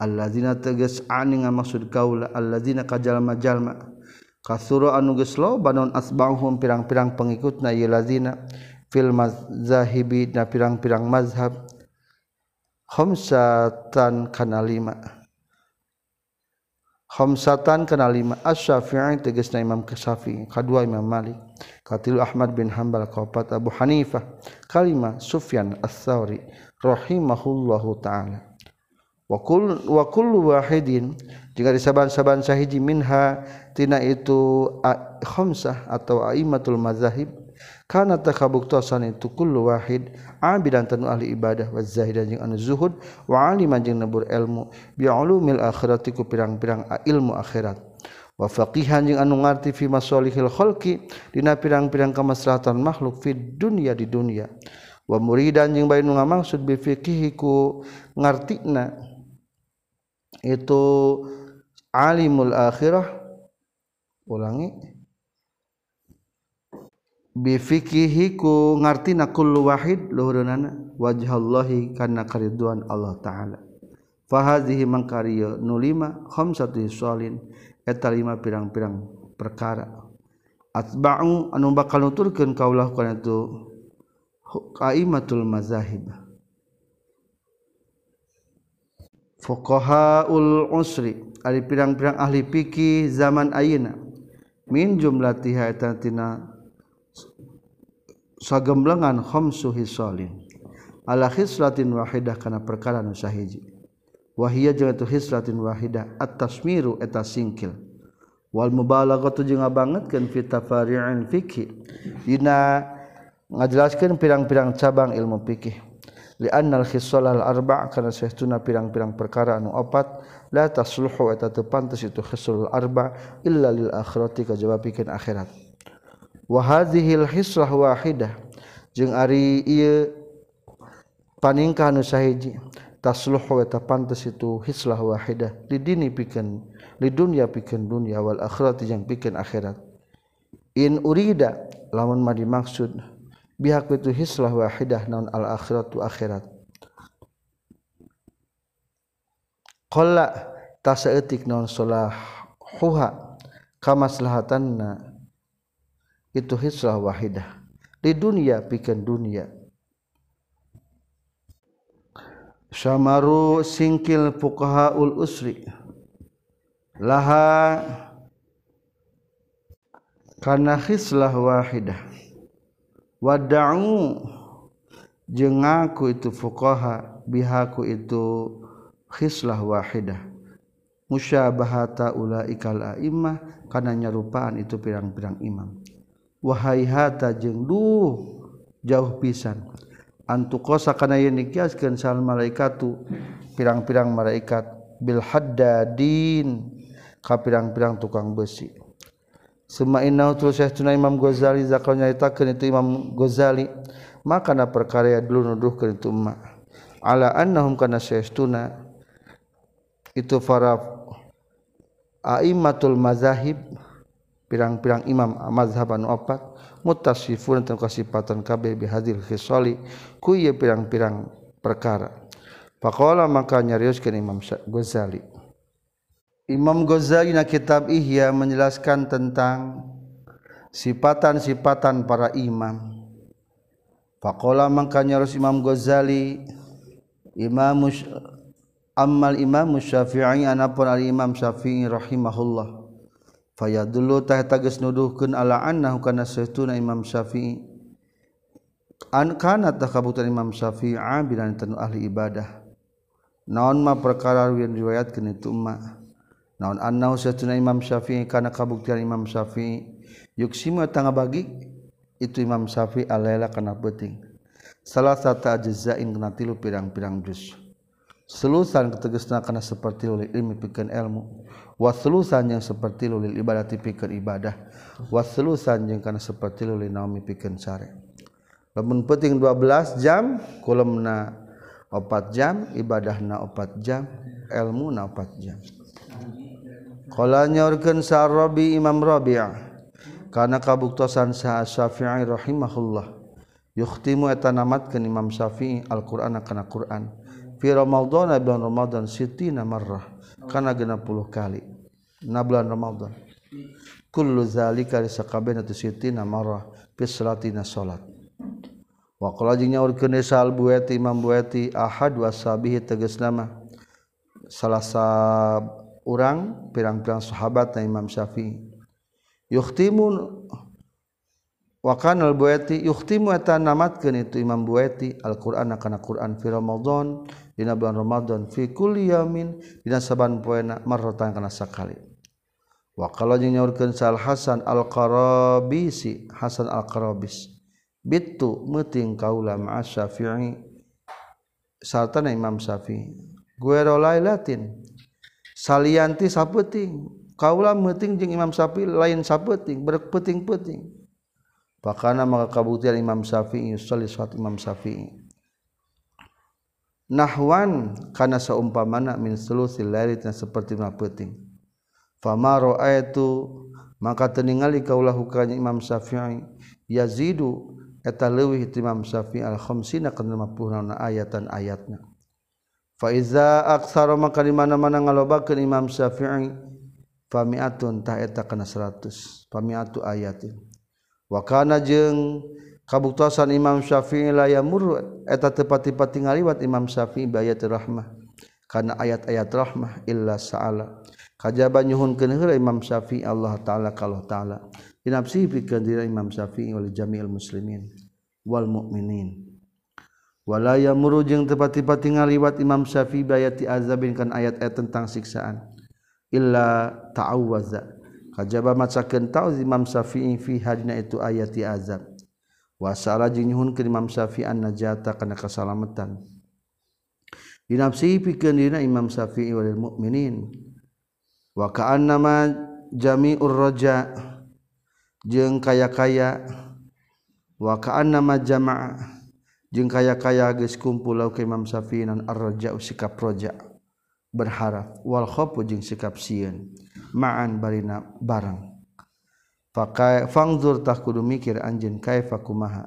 Alladzina tegas aning maksud kaula alladzina kajalma-jalma kasuro anugeslo banon asbanghum pirang-pirang pengikut na lazina fil mazhahibi na pirang-pirang mazhab. Khamsatan kana lima. Khamsatan kana lima. Asy-syafi'i tegasna imam syafi'i kadua imam malik. Katil ahmad bin hanbal kaopat abu hanifah. Kalima sufyan ats-tsauri rahimahullahu taala. Wa kullu wa kullu wahidin jika disaban-saban sahiji minha tina itu khamsah atau aimatul mazahib kana takabuktosan itu kullu wahid abidan tanu ahli ibadah wa zahidan jeung anu zuhud wa aliman jeung nebur ilmu bi ulumil akhirati ku pirang-pirang ilmu akhirat. Wa faqihan jeung anu ngarti fi masalihil khalqi dina pirang-pirang kamaslahatan makhluk fi dunya di dunia. Wa muridan jeung bae nu ngamaksud bi fiqhi ku ngartina itu alimul akhirah. Ulangi. Bifikihiku ngartina kullu wahid luhurunana wajhallahi karena kariduan Allah Ta'ala. Fahadhihi mangkariya nulima khamsatu sholin eta lima pirang-pirang perkara. Atba'u anu bakal nuturkeun kaulah kana itu qaimatul mazahib. Fuqahaul usri Ari pirang-pirang ahli piqih zaman ayeuna. Min jumlatiha eta tina sagemblengan khamsu hisalin ala khislatin wahidah kana perkara nu sahiji. Wa hiya jeung tu khislatin wahidah at-tasmiru eta singkil. Wal mubalaghatu jeung ngabangetkeun fi tafari'il fiqh dina ngajelaskeun pirang-pirang cabang ilmu fikih liannal khisal al arba' kana sahtuna pirang-pirang perkara anu opat. La tasluhu eta teu pantes itu khisul al arba' illa lil akhirati kajaba pikeun akhirat. Wa hadhil hislah wahidah jeung ari ieu paningkah anu sahiji tasluhu eta pantes itu hislah wahidah lidini pikeun lidunya pikeun dunya wal akhirati jeung pikeun akhirat. In urida lamun mah dimaksud bihak itu hislah wahidah naun al akhiratu akhirat. Qalla tasaeutik naun salahuha kamaslahatanna itu hislah wahidah. Di dunia pikeun dunia. Syamaru singkil fuqahaul usri. Laha kana hislah wahidah wada'u. Jeung ngaku itu fuqaha bihaku itu khislah wahidah. Musyabahata ulaikal a'immah kana nyarupaan itu pirang-pirang imam. Wahai hata jeung duh jauh pisan. Antu kosa kana yen dikiaskeun sal malaikatu pirang-pirang malaikat. Bil haddadin ka pirang-pirang tukang besi. Suma innahu tuna Imam Ghazali zakal nyaritakeun itu Imam Ghazali maka na perkara dulu nuduhkeun itu emak. Ala annahum kana saestuna itu para aimatul mazahib pirang-pirang imam mazhab anu opat mutasifun tentang kasifatan kabeh bihadil khisali ku pirang-pirang perkara. Faqala maka nyarioskeun Imam Ghazali Imam Ghazali na kitab Ihya menjelaskan tentang sifatan-sifatan para imam. Faqala makanya harus Imam Ghazali Imam Ammal Imam Syafi'i anapun al Imam Syafi'i rahimahullah. Fayadullu tah tages nuduhkeun ala annahu kana sahtuna Imam Syafi'i an kana takabutan Imam Syafi'i tanu ahli ibadah. Naon ma perkara yang riwayatkeun itu mah naon annau satuna Imam Syafi'i kana kabuktian Imam Syafi'i. Yuksimu tangga bagi itu Imam Syafi'i alaila kana penting. Salah satu ajzain kana tilu pirang-pirang juz. Selusan ketegesna kana seperti lulil ilmi pikeun ilmu. Wa selusan yang seperti lulil ibadati pikeun ibadah. Wa selusan yang kana seperti lulil naumi pikeun sare lemun peting 12 jam kolumna opat jam ibadah na opat jam ilmu na opat jam Kala nyorkeun sa Rabi Imam Rabi'ah. Kana kabuktosan sa Syafi'i rahimahullah. Yukhtimu eta namatkeun Imam Syafi'i Al-Qur'an kana Qur'an. Fi Ramadan bulan Ramadan sitina marrah. Kana 60 kali. Na bulan Ramadan. Kullu zalika sakabehna tu sitina marrah. Fi salatina salat. Wa qala jeung nyaurkeun buati Imam buati ahad wasabihi tegasna mah salasa orang pirang-pirang sahabat na Imam Syafi'i. Yukhtimu wa kana al-buaiti yukhtimu atanamatkeun itu Imam Buaiti Al-Qur'an kana Qur'an fi Ramadan dina bulan Ramadan fi kulli yamin dina saban poena marratan kana sakali. Wa qala jeung nyaurkeun Sal Hasan Al-Qarabisi Hasan Al-Qarabis bitu meuting kaula ma'a Syafi'i. Sarta Imam Syafi'i guero lailatin salianti sapeuting kaula meuting jeung Imam Syafi'i lain sapeuting berpeting-peting Pakana maka kabuktian Imam Syafi'i yusalli salat Imam Syafi'i. Nahwan kana saumpamana min sulusil laili seperti na peuting. Fama ra'aitu maka teningali kaulah hukanya Imam Syafi'i yazidu eta leuwih Imam Syafi'i al khamsina kana 50 ayatan ayatna. faiza aksara maka di mana-mana ngalobakeun Imam Syafi'i famiatun tah eta kana 100 famiatu ayatin. Wa kana jeung kabuktasan Imam Syafi'i la yamur eta tepati-pati ngaliwat Imam Syafi'i bayat rahmah kana ayat-ayat rahmah illa sa'ala. Kajaba nyuhunkeun heula Imam Syafi'i Allah taala kalau taala. Dinapsi pikeun diri Imam Syafi'i wal jami'il muslimin wal mu'minin. walaya murujeng tepati-pati ngaliwat Imam Syafi'i bayati azabin kan ayat-ayat e tentang siksaan. Illa ta'awwaza. Kajaba macakeun ta'uz Imam Syafi'i fi hadina itu ayati azab. Wasala jeung nyuhunkeun Imam Syafi'i an najata kana kasalametan dinafsihi pikeun dina Imam Syafi'i wal mukminin wa ka'annama jami'ur raja jeung kaya-kaya. Wa ka'annama jama'a. Jeung kaya-kaya geus kumpul lauk Imam Syafi'i nan ar-raja sikap raja berharap wal khofu jeung sikap sieun. Ma'an barina barang. Pakai fangzur tah kudu mikir anjeun kaifa kumaha.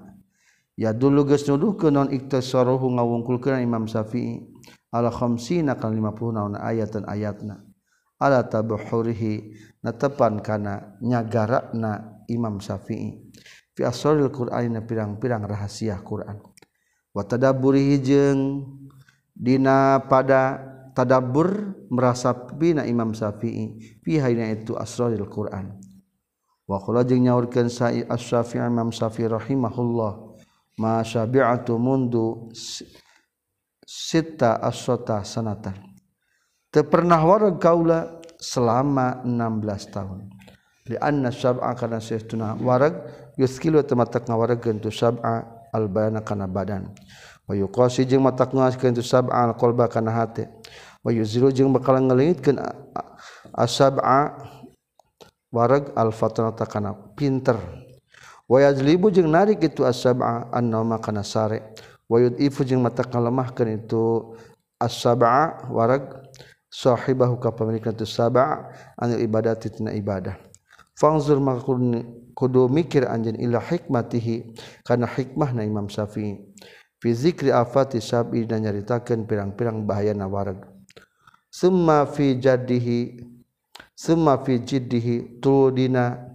Ya dulu geus nuduhkeun non iktasaruhu ngawungkulkeun Imam Syafi'i ala khamsina kan 50 naon ayatan ayatna? Ala tabuhurihi natepan kana nyagarakna Imam Syafi'i? Fi asraril Qur'an pirang-pirang rahasia Quran watadaburihi jeung dina pada tadabbur merasa bina Imam Syafi'i. Fi hayna itu asrarul Quran wa qala jeung nyaurkeun Sa'id Asy-Syafi'i Imam Syafi'i rahimahullah ma syabi'atu mundu sita asota sanatan. Teu pernah wareg kaula selama 16 tahun. Li anna syab'a kana sayyiduna warag yuskilu tamata ngawaregeun tu syab'a albana kana badan. Wa yuqasi jeung matak ngaskeun tu sab'a alqalba kana hate wa yuzilu jeung bakal ngelingitkeun asab'a warag alfatnata kana pinter. Wa yajlibu jeung narik itu asab'a annama kana sare wa yud'ifu jeung matak ngalemahkeun itu asab'a warag sahibahu ka pemilikna tu sab'a anil ibadati tina ibadah. Fangzur maka kudu mikir anjeun ila hikmatihi kana hikmahna Imam Syafi'i. Fi zikri afati sab'i dan nyaritakeun pirang-pirang bahayana warag. Summa fi jadihi Summa fi jiddihi Tuludina.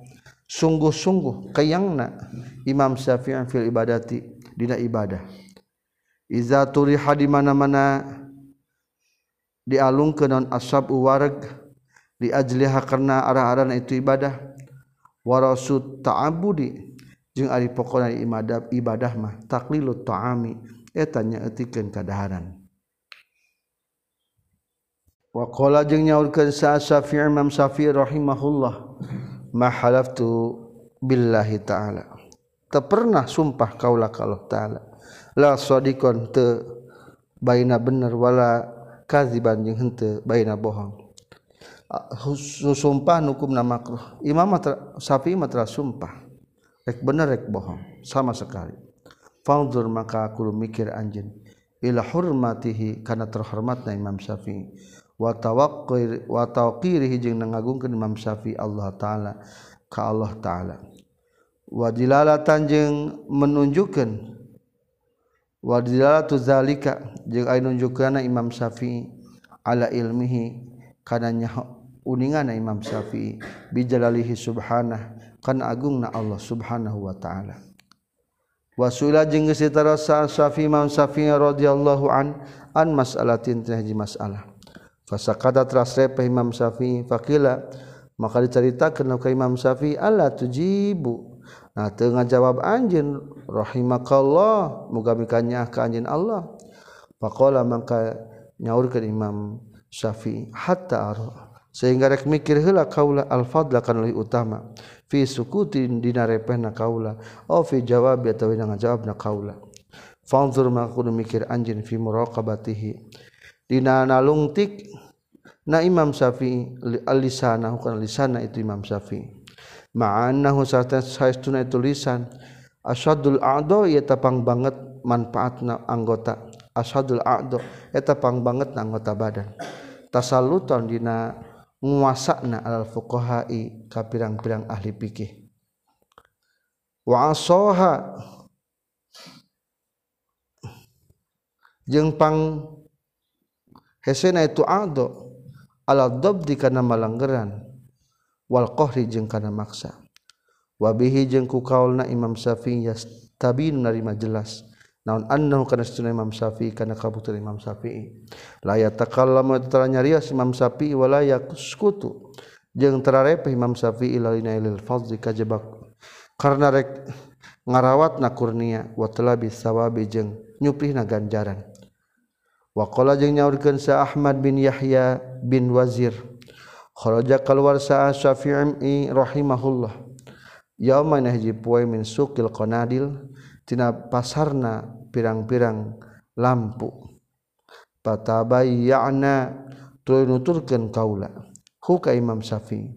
Sungguh-sungguh kayangna Imam Syafi'i fil ibadati Dina ibadah. Iza turiha di mana-mana Dialung ke non asab warag Di ajliha karena arah-arah itu ibadah warasut ta'abudi. Jeung ari pokona imadab ibadah mah taklilut ta'ami. Etanya etikeun kadaharan. Wa qala jeung nyaurkeun sa Syafi'i Imam Syafi'i rahimahullah ma halaftu billahi ta'ala. Teu pernah sumpah kaula ka Allah ta'ala la sadiqon teu baina bener wala kaziban jeung henteu baina bohong. Sumpah hukumna makruh imam Syafi'i mah sumpah. Rek bener rek bohong. Sama sekali. Fangdur maka aku mikir anjeun ila hurmatihi kana terhormatna Imam Syafi'i. Wa tawaqqir wa tawqirihi Imam Syafi'i Allah taala ka Allah taala. Wa dilalatan jeung menunjukkeun wa dilalatu zalika jeung aya Imam Syafi'i ala ilmihi kana nya uningan Imam Syafi'i bijalalihi subhanah kana agungna Allah subhanahu wa ta'ala Wasula jeung geus Syafi'i Imam Syafi'i radhiyallahu an an mas'alatin teh hiji masalah. Fasakata teras repeh Imam Syafi'i faqila maka diceritakeun ka Imam Syafi'i alla tujibu. Nah teu ngajawab anjeun rahimakallah muga mikanya ka anjeun Allah. Faqala maka nyaurkeun Imam Syafi'i hatta ara sehingga rek mikir hela kaula al-fadla kan lebih utama. Fi sukutin dina repehna kaula. Aw fi jawab atawa dina ngajawabna kaula. Fanzur ma kudu mikir anjin fi muraqabatihi. Dina nalungtik na Imam Syafi'i al-lisana bukan lisana itu Imam Syafi'i. Ma'annahu sarta saestuna itu lisan. Asyadul a'dha ya tapang banget manfaatna anggota. Asyadul a'dha eta pang banget na anggota badan. Tasalluton dina nguasakna alal fuqahai ka pirang-pirang ahli fikih. Wa asoha jeung pang hesena itu ado ala dabdi kana malanggeran wal qahri jeung kana maksa. Wa bihi jeung ku kaulna Imam Syafi'i yastabin narima jelas. naon annahu kana sunah Imam Syafi'i kana kabuktian Imam Syafi'i. La yatakallamu tara nyarios Imam Syafi'i wala yakuskutu. Jeung terarepeh Imam Syafi'i lalina ilal fadzi kajebak. Karena rek ngarawat na kurnia wa talabi sawabi jeung nyuprihna ganjaran. Wakola jeung nyaurkeun sa Ahmad bin Yahya bin Wazir kharaja keluar sa Syafi'i rahimahullah. Yauma nahji puai min suqil qanadil tina pasarna pirang-pirang lampu. Patabayyana tuluy nuturkeun kaula. Hu ka Imam Syafi'i.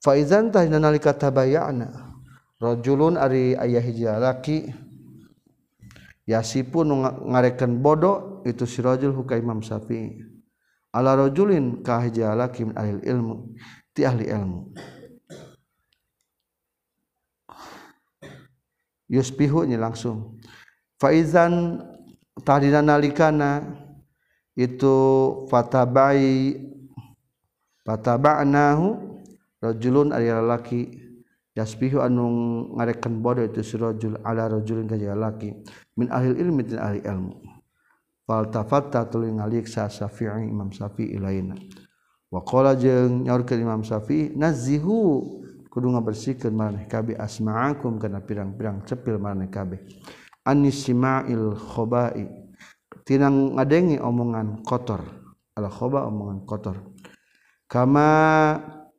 Fa idzan tah nalika tabayyana. Rajulun ari aya hiji lalaki yasipu nu ngarekeun bodoh itu si rajul hu ka Imam Syafi'i. Ala rajulin ka hiji lalaki min ahli ilmu ti ahli ilmu. Yusbihunya langsung faizan tahdina nalikana itu fatabai fataba'nahu rajulun ari lalaki. Yasbihu anu ngarekan bodoh itu si rajul ala rajulin ka lalaki. Min ahli ilmi tin ahli ilmu. Fal tafatta tuluy ngalik sa syafi'i imam syafi'i lainna wa qala jeung nyaurkeun imam syafi'i nazihu. Kudu ngabersihkeun maneh kabeh asma'akum kana pirang-pirang cepil maneh kabeh. Anisima'il khobai. Tina ngadengi omongan kotor. Al khoba omongan kotor. Kama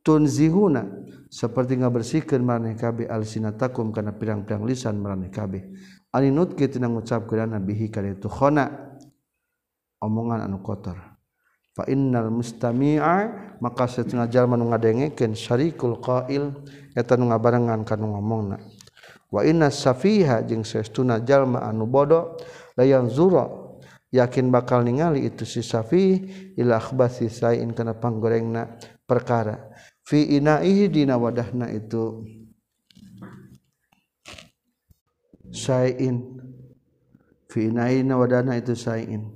tunzihuna. Seperti ngabersihkeun maneh kabeh alsinatakum kana pirang-pirang lisan maneh kabeh. Aninut tina ngucapkeun bihi kana itu khona. Omongan anu kotor. Fa innal mustami'a. Maka setengah jalma nu ngadengekeun syarikul qail. Eta nu ngabarengan kana ngomongna wa inna safiha jeung saestuna jalma anu bodoh la yanzura yakin bakal ningali itu si safi ila akhbasi sain kana panggorengna perkara. Fi inaihi dina wadahna itu sain. Fi inaina wadahna itu sain.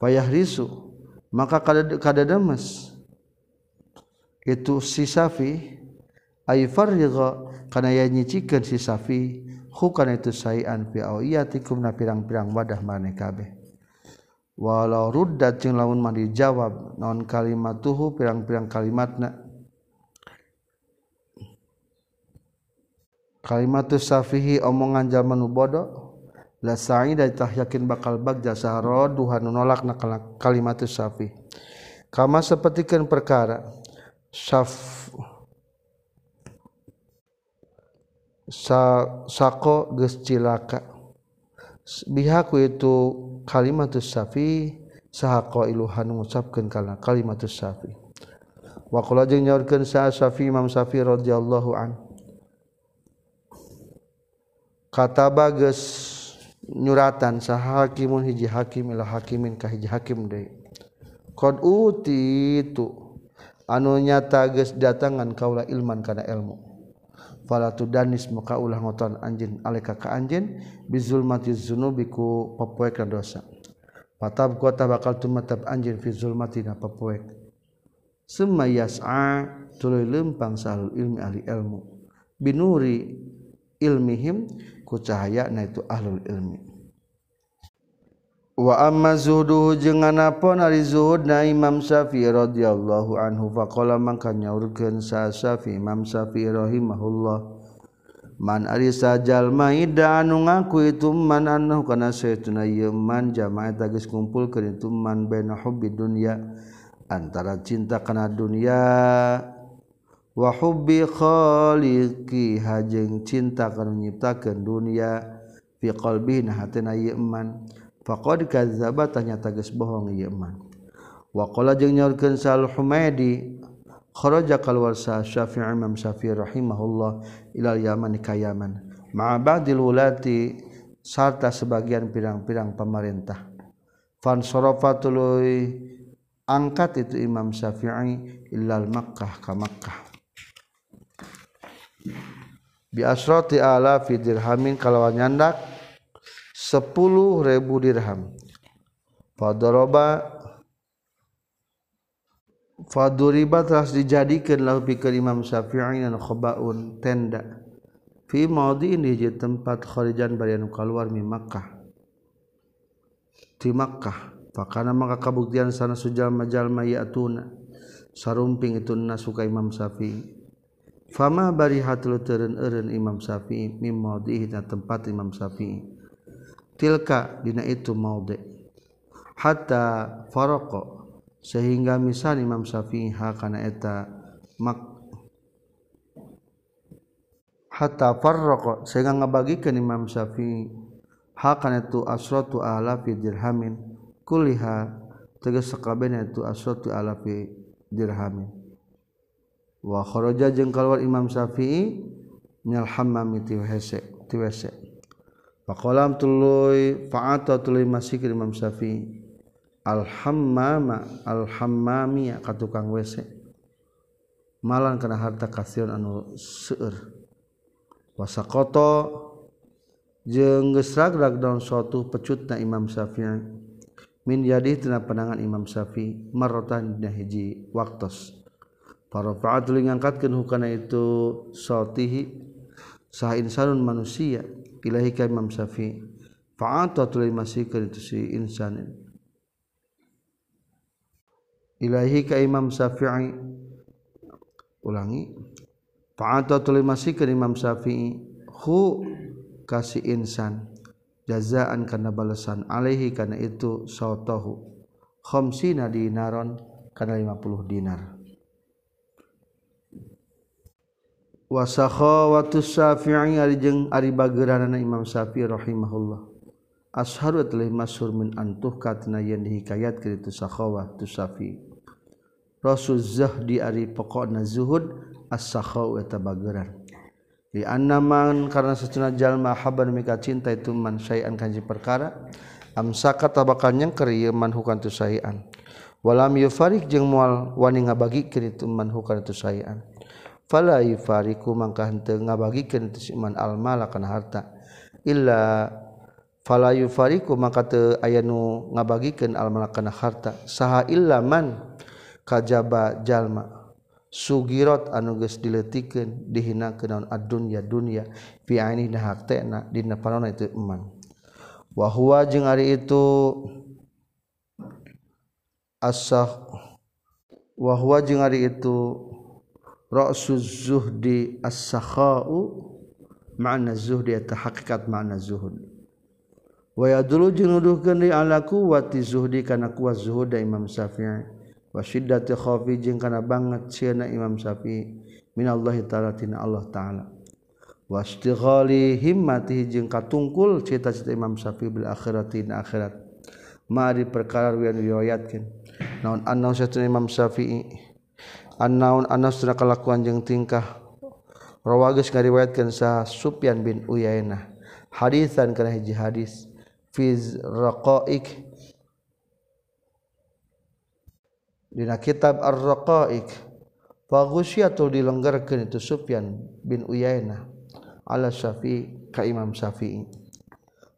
Payah risu maka kada damas itu si safi ay farigha kana ya nyicikeun si safi hukana itu sayan fi awiyatikum na pirang-pirang wadah maneh kabeh. Walau ruddat jeung lamun mah dijawab naon kalimatuhu pirang-pirang kalimatna? Kalimatus safihi omongan zaman nu bodoh la sa'ida tah yakin bakal bagja saharoduhan nolak na kalimat safi. Kama sapertikeun perkara syaf sako geus gecilaka bihaku itu kalimatus Safi sahqa iluhan ngucapkeun kana kalimatus Safi. Wa wakula jeung nyaurkeun sa Safi Imam Safi radhiyallahu an. Kata geus nyuratan saha hakimun hiji hakim ila hakimin ka hiji hakim deui. Qad uti itu anu nyata geus datangan kaula ilman kana ilmu. falatu danis muka ulah ngoton anjin alika ka anjin bizulmati zunubi ku papoekan dosa patab kota bakal tumatab anjin fi zulmati na papoek summa yas'a tuluy lempang sahlul ilmi ahli ilmu. Binuri ilmihim ku cahaya na itu ahlul ilmi. wa amma zuhduhu jeung anapon ari zuhud na Imam Syafi'i radhiyallahu anhu faqala mangka nyaurkeun sa Syafi'i? Imam Syafi'i rahimahullah man ari sajal maida anu ngaku itu man anu kana saytuna ieu man jamaah geus kumpul keur itu man baina hubbi dunya antara cinta kana dunya wa hubbi khaliqi hajeng cinta kana nyiptakeun dunya fi qalbina hatena ieu man. Faqad kadzdzaba tanya tages bohong ieu man wa qala jeung nyaurkeun sal humaidi kharaja kalwar sa syafi'i imam syafi'i rahimahullah ilal yaman ka yaman. Ma'a ba'dil ulati sarta sebagian pirang-pirang pemerintah. Fan tuluy angkat itu imam syafi'i ilal makkah ka makkah. Bi asrati ala fi dirhamin kalawan nyandak 10.000 dirham. Fadoroba faduriba telah dijadikan lahu pikir Imam Syafi'i dan khobaun tenda. Fi maudi ini di tempat kharijan barian keluar mi Makkah. Di Makkah. Pakana maka kabuktian sana sujal majal mayatuna sarumping itu nasuka Imam Syafi'i. Fama barihatul teren eren Imam Syafi'i mi maudi tempat Imam Syafi'i. Tilka dina itu maude hatta faroko sehingga misal Imam Syafi'i hakana eta mak hatta faroko sehingga ngabagikan Imam Syafi'i hakana itu asratu alafi dirhamin kuliha tegas sakabehna itu asratu alafi dirhamin. Wa kharaja jeung Imam Syafi'i minal hammam tiwese tiwese Faqalam tuluy fa'ata tuluy masih Imam Syafi'i. Alhammama alhammami ka tukang WC malan kana harta kasiun anu seueur. Wasaqata jeung geus ragrag daun suatu pecutna Imam Syafi'i. Min yadi tina panangan Imam Syafi'i marratan dina hiji waktos. Para fa'at tuluy ngangkatkeun hukana itu sautihi sah insanun manusia ilahi ka Imam Syafi'i. Fa'ata tulai masih itu si insan ilahi ka Imam Syafi'i. Ulangi. Fa'ata tulai masih Imam Syafi'i. Hu kasih insan. Jazaan karena balasan. Alaihi karena itu sautahu. Khamsina dinaron karena 50 dinar wasakhawatu syafi'i ari jeung ari bageuranana Imam Syafi'i rahimahullah. Asharu telah masyhur min antuh katna yen dihikayat ke itu sakhawatu syafi'i. Rasul zahdi ari pokona zuhud as-sakhaw eta bageuran. Di annaman karena sesuna jalma haban mika cinta itu man syai'an kanji perkara amsaka tabakan yang kerieu man hukan tu syai'an. Walam yufarik jeung moal wani ngabagi kitu man hukan tu syai'an. fala yufariku mangka henteu ngabagikeun iman al mala kana harta. Illa fala yufariku mangka teu aya nu ngabagikeun al mala kana harta. Saha illa man kajaba jalma. Sugirot anu geus dileutikeun dihinakeun naon ad-dunya dunya. Fi aini haktena dina panonna itu iman. Wa huwa jeung ari itu asah wa huwa jeung ari itu ra'suz zuhdi as-sakha'u makna zuhdi eta hakikat makna zuhud. Wa yadullu jeung nuduhkeun di ala quwwati zuhdi kana kuat zuhud Imam Syafi'i. Wa syiddati khaufi jeung kana banget sieuna Imam Syafi'i. Minallahi ta'ala tina Allah ta'ala. Wa istighali himmatihi jeung katungkul cita-cita Imam Syafi'i bil akhirati na akhirat. Ma di perkara wian riwayatkeun naon annahu Imam Syafi'i naun anas kelakuan jeng tingkah. Rawwagus ngariwayatkan sah supyan bin Uyainah. Hadisan karena hiji hadis. Fiz raqaik dina kitab ar-raqaik faghusyatu dilenggarkeun itu Sufyan bin Uyainah. Ala Syafi'i ka Imam Syafi'i.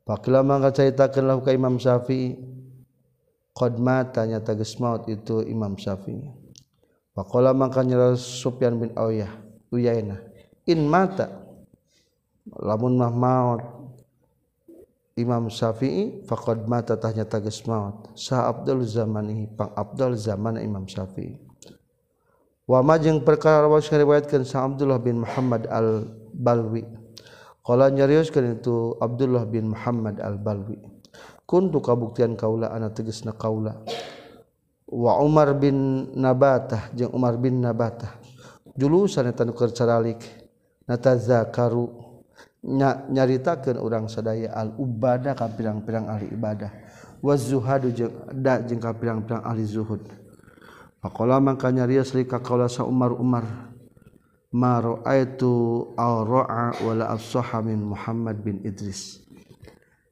Fakila mangka caritakeun lahu ka Imam Syafi'i qad mata nyata geus maut itu Imam Syafi'i Faqala mangka nyara Sufyan bin Uyainah Uyainah in mata? Lamun mah maut. Imam Syafi'i faqad mata tahnya tages maut. Sa Abdul zamanihi pang Abdul zaman Imam Syafi'i. Wa ma jeung perkara rawas riwayatkeun sa Abdullah bin Muhammad al Balwi qala nyarioskeun itu Abdullah bin Muhammad al Balwi kuntu kabuktian kaula ana tegasna kaula wa Umar bin Nabatah jeung Umar bin Nabatah. Julusan eta nu keur caralik natazakaru. Nya, nyaritakeun urang sadaya al ubadah ka pirang-pirang ahli ibadah. Wa zuhadu jeung da jeung ka pirang-pirang ahli zuhud. Faqala mangka nyarios li ka qaula sa Umar Umar ma ra'aitu awra'a wala afsaha min Muhammad bin Idris.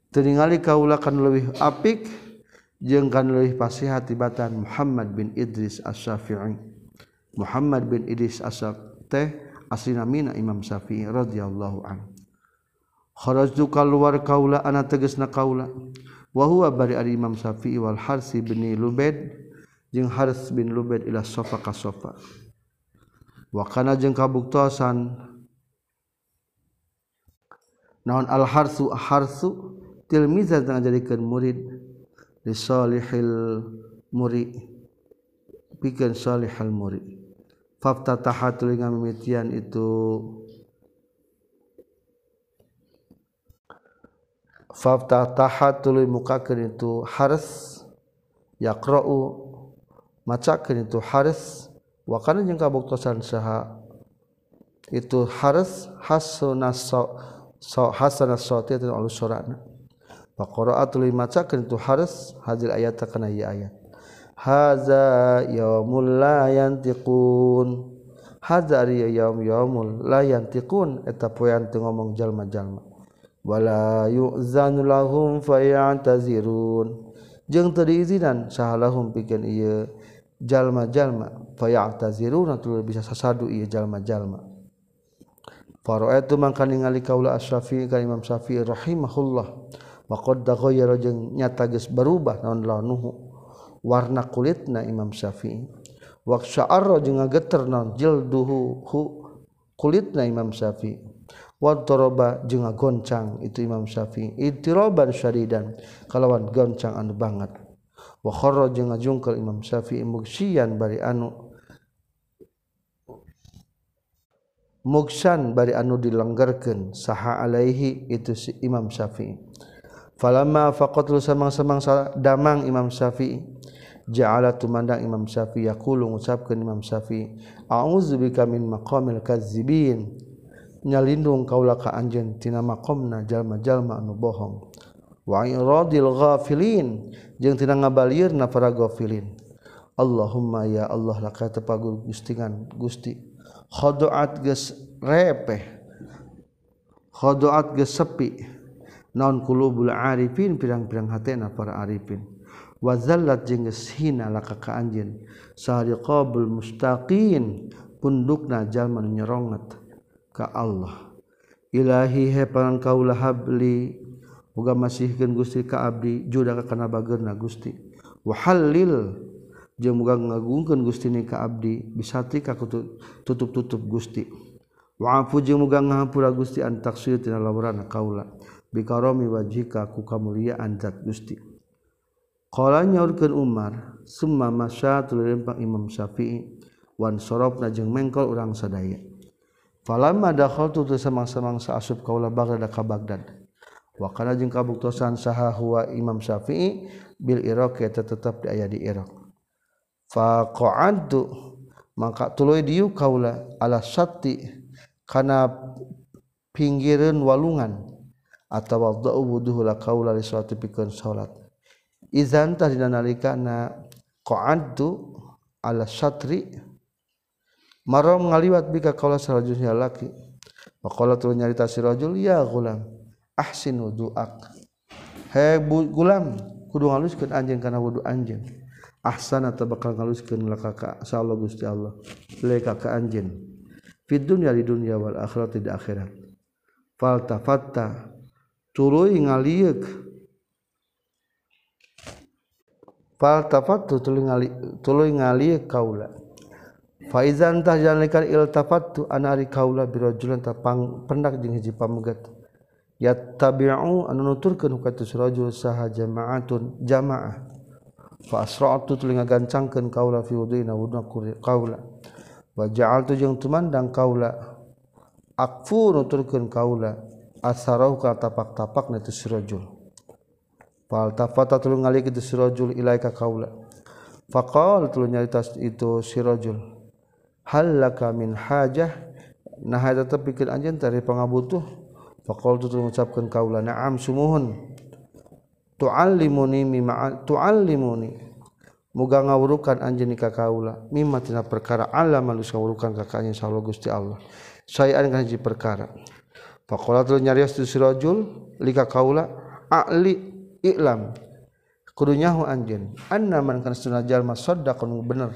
Teringali kaula kan leuwih apik jeung kan leuwih pasihat tibatan Muhammad bin Idris As-Syafi'i Muhammad bin Idris As-Syafi'i teh aslina mina Imam Syafi'i radhiyallahu an. Kharajtu keluar kaula ana tegasna kaula. Wa huwa bari ari Imam Syafi'i wal Harsi bin Lubaid jeung Hars bin Lubaid ila sofa ka sofa. Wa kana jeung kabuktosan. Naon al harsu? Harsu tilmizah tengah jadikeun murid. Li salihil murid pikeun salihal murid faftatahat tuluy ngamimitian itu. Faftatahat tuluy mukakeun itu haris. Yaqra'u macakeun itu haris. Wa kana kabuktosan saha. Itu haris. Hasanas so hasanas sauti dan alus Faqara'atul macakeun tu haris hadil ayat kana ieu ayat. Haza yaumul la yantiqun. Haza ari yaum yaumul la yantiqun eta poean teu ngomong jalma-jalma. Wala yu'zanu lahum fayantazirun. Jeung teu diizinan sahalahum pikeun ieu jalma-jalma fayantazirun atuh bisa sasadu ieu jalma-jalma. Faro'atu mangka ningali kaula Asy-Syafi'i ka Imam Syafi'i rahimahullah. waqadghoyro jeung nyata geus berubah naon launuhu warna kulitna Imam Syafi'i. Wa sya'arro jeung ngageter naon jilduhu hu kulitna Imam Syafi'i. Wa jeung ngagoncang itu Imam Syafi'i. Itiraban syadidan kalawan goncang anu banget. Wa kharra jeung ngajungkel Imam Syafi'i mugsian bari anu mugsan bari anu dilenggerkeun saha alaihi itu si Imam Syafi'i. falama faqatlu samang-samang damang Imam Syafi'i ja'ala tumandang Imam Syafi'i yaqulu ngucapkeun Imam Syafi'i a'udzubika min maqamil kadzibin nyalindung kaula ka anjeun tina maqamna jalma-jalma anu bohong. Wa iradil ghafilin. Jeung tina ngabalieurna para ghafilin. Allahumma ya Allah laka tepagul gustingan Gusti. Khadu'at geus repeh. Khadu'at geus sepi. naon kulubul arifin pirang-pirang hatena para arifin. Wa zallat jeung geus hina laka ka anjeun. Sariqabul mustaqin pundukna jalma nu nyeronget ka Allah. Ilahi he panan kaula habli moga masihkeun Gusti ka abdi juda ka kana bageurna Gusti. Wa halil jeung moga ngagungkeun Gusti ni ka abdi bisati ka tutup-tutup Gusti. Wa afu jeung moga ngahapura Gusti an taksir tina laurana kaula. Bikarami wajhika ku kamuliaan zat Gusti. Qala nyaurkeun Umar summa masya tulempang Imam Syafi'i wan sorobna jeung mengkol urang sadaya. Falamma dakhaltu tu samang-samang saasub kaula Baghdad ka Baghdad. Wa kana jeung kabuktosan saha huwa Imam Syafi'i bil Iraq eta tetep di aya di Iraq faqa'adtu maka tuluy diu kaula ala syatti kana pinggireun walungan atawadau wuduhu la qaula li salati pikeun salat izan tah dina nalikana qa'adtu ala satri marom ngaliwat bika kaula sarajul ya laki. Faqala tu nyarita si rajul ya gulam ahsin wuduak he gulam kudu ngaluskeun anjeun kana wudu anjeun. Ahsana teu bakal ngaluskeun laka ka Allah Gusti Allah leka ka anjeun. Fid dunya di dunya wal akhirat di akhirat. Faltafatta tuluy ngalieuk fal tafattu tuluy ngali tuluy ngalieuk kaula. Faizan tah jalika iltafattu anari kaula birajulin tapang pendak jeung hiji pamegat. Yattabi'u anu nuturkeun ka tu rajul saha jama'atun jama'ah. Fa asra'tu tuluy ngagancangkeun kaula fi wuduina wuduna kaula. Wa ja'altu jeung tumandang kaula. Akfu nuturkeun kaula asarahu ka tapak-tapak na tu rajul fal tafata tuluy ngalih kitu rajul ilaika kaula. Faqal tuluy nyarita itu hal laka min hajah. Nah tetep pikir anjeun tari pangabutuh faqultu mengucapkan kaula na'am sumuhun. Tu'allimuni mimma tu'allimuni. Muga ngawurukan anjeun ka kaula. Mimma tina perkara alam anu ngawurukan ka insyaallah Gusti Allah. Saya hiji perkara faqala tu nyarios tu sirajul lika kaula a'li i'lam. Kudu nyaho anjeun anna man kana sunah jalma saddaqun bener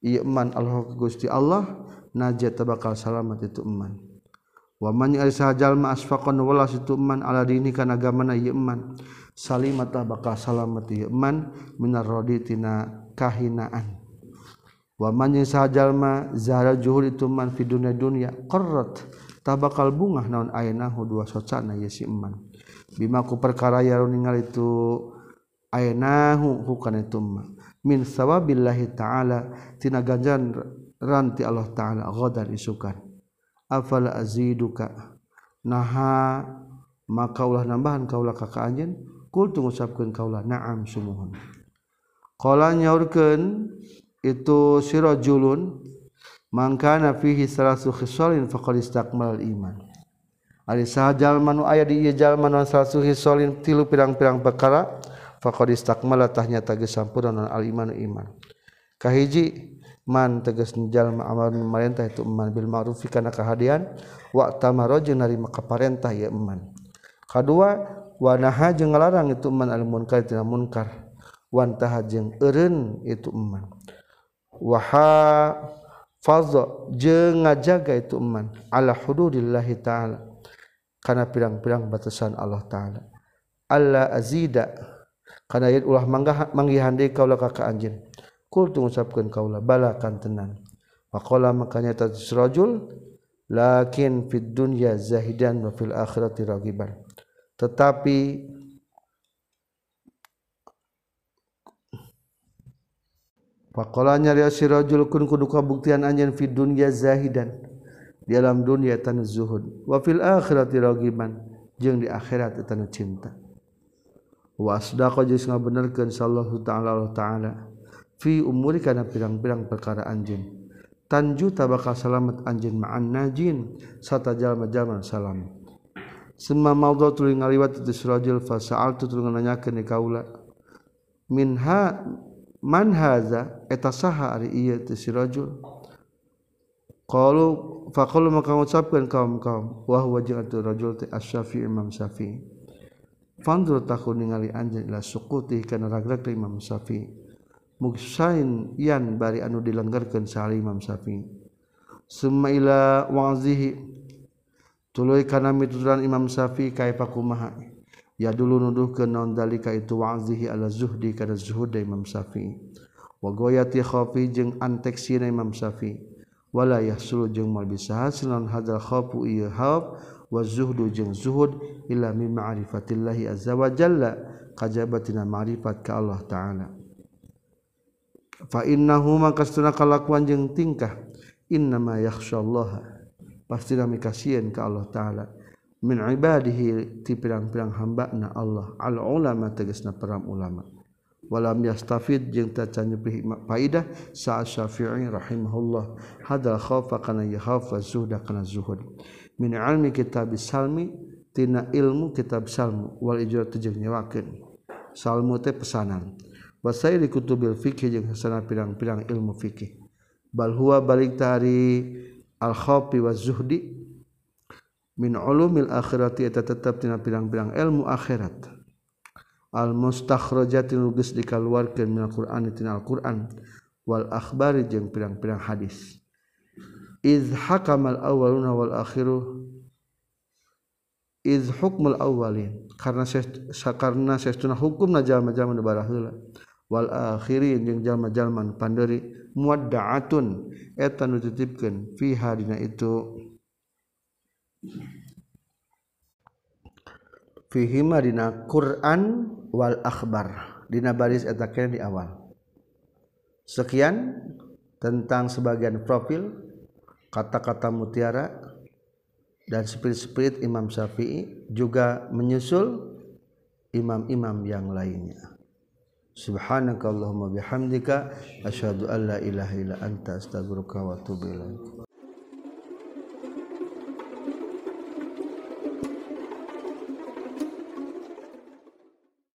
ieu man Allah Gusti Allah najat bakal salamat itu eman waman sahjallma asfaqan welas ituman ala dini kan agamana yeman salimatah bakal salamet yeman minar roditina kahinaan. Waman sahjallma zahara juhur ituman fi dunia dunia qarrat tak bakal bungah naon ayenahu dua socana ye si eman. Bima ku perkara yaru ningali tu ayenahu hukana itu ma min sawabillahi ta'ala tina ganjaran ranti Allah ta'ala ghadan isukan afal aziduka? Naha maka ulah nambahan kaulah kakak anjen kul tu ngucapkeun kaulah na'am sumuhun. Qala nyaurkeun itu sirajulun mangkana fihi salasu khisalin faqad istakmal iman ari sahajal manu aya di ieu manu salasu khisalin tilu pirang-pirang perkara faqad istakmala tahnya tegas sampurna non al iman. Iman kahiji man tegas jalma amal marentah itu man bil ma'ruf kana kahadian wa tamaro jeung nari makaparentah ya iman. Kadua wa naha jeung ngalarang itu man al munkar tina munkar. Wan tahajeng eureun itu iman. Waha fadha jeung ngajaga itu iman ala hududillahi taala. Kana pirang-pirang batasan Allah taala. Alla azida. Kana yat ulah manggihandai kaula ka ka anjeun kul tu ngucapkeun kaula bala kan tenan. Waqala makanya tasrajul lakin fid dunya zahidan wa fil akhirati ragiban. Tetapi Pakolanya dia sirajul kun kudu kabuktian anjeun fid dunya zahidan. Di alam dunia tan zuhud. Wa fil akhirati ragiban. Jeung di akhirat tan cinta. Wa asdaqa jeung ngabenerkeun sallallahu taala Allah taala. Umuri karena pirang-pirang perkara anjing Tanju tabaka salamet anjing maan najin. Sata jalma-jaman salam. Semua maudhu tuling ngaliwat itu surajul fasaal tu tuling nanyakeun ni kaula minha manhaza eta saha ari ieu teu si rajul? Qalu faqalu maka ngucapkeun kaum-kaum wa huwa jeung atuh rajul teh asy-syafi'i imam syafi'i. Fanzur takun ningali anjeun ila suquti kana ragrag imam syafi'i. Mugsain yan bari anu dilenggerkeun sahal imam syafi'i. Summa ila wazihi. Tuluy kana mituturan imam syafi'i kaifa kumaha ya dulu nuduh ke nondalika itu wazihi ala zuhdi kada zuhud Imam Syafi'i. Wa goyati khafi jeung antek sina Imam Syafi'i. Wala yahsulu jeung mal bisa sinan hadzal khafu ieu khaf wa zuhdu jeung zuhud illa min ma'rifatillahi azza wa jalla. Kajabatina ma'rifat ka Allah taala. Fa innahuma kastuna kalakuan jeung tingkah. Innama yakhsyallaha pasti kami kasihan ka Allah taala. Min ibadihi ti pirang-pirang hamba-Na Allah. Al ulama tegasna para ulama. Walam yastafid jeung nyupih faidah sa syafi'i rahimahullah. Hadal khaufa kana yakhafa zuhda kana zuhud. Min ilmi kitab salmi tina ilmu kitab salmu. Wal ijratu jeung salmu teh pesanan. Wasairi kutubil fikih jeung hasana pirang-pirang ilmu fikih bal huwa balik tari al khafi wa zuhdi min ulumil akhirati eta tetep tina pirang-pirang ilmu akhirat. Al mustakhrajatin geus dikaluarkeun minal qur'ani tina al-qur'an. Wal akhbari jeung pirang-pirang hadis. Iz hakamal awwaluna wal akhiru iz hukmul awwalin karena sakarna sesuna hukumna jalma-jalma nu baraheula wal akhirin jeung jalma-jalma panderi muwadda'atun eta nu titipkeun fiha dina itu. Fihima dina Quran wal akhbar. Dina baris eta di awal. Sekian tentang sebagian profil kata-kata mutiara dan spirit-spirit Imam Syafi'i juga menyusul imam-imam yang lainnya. Subhanakallahumma bihamdika asyhadu an la ilaha illa anta astaghfiruka wa atubu ilaik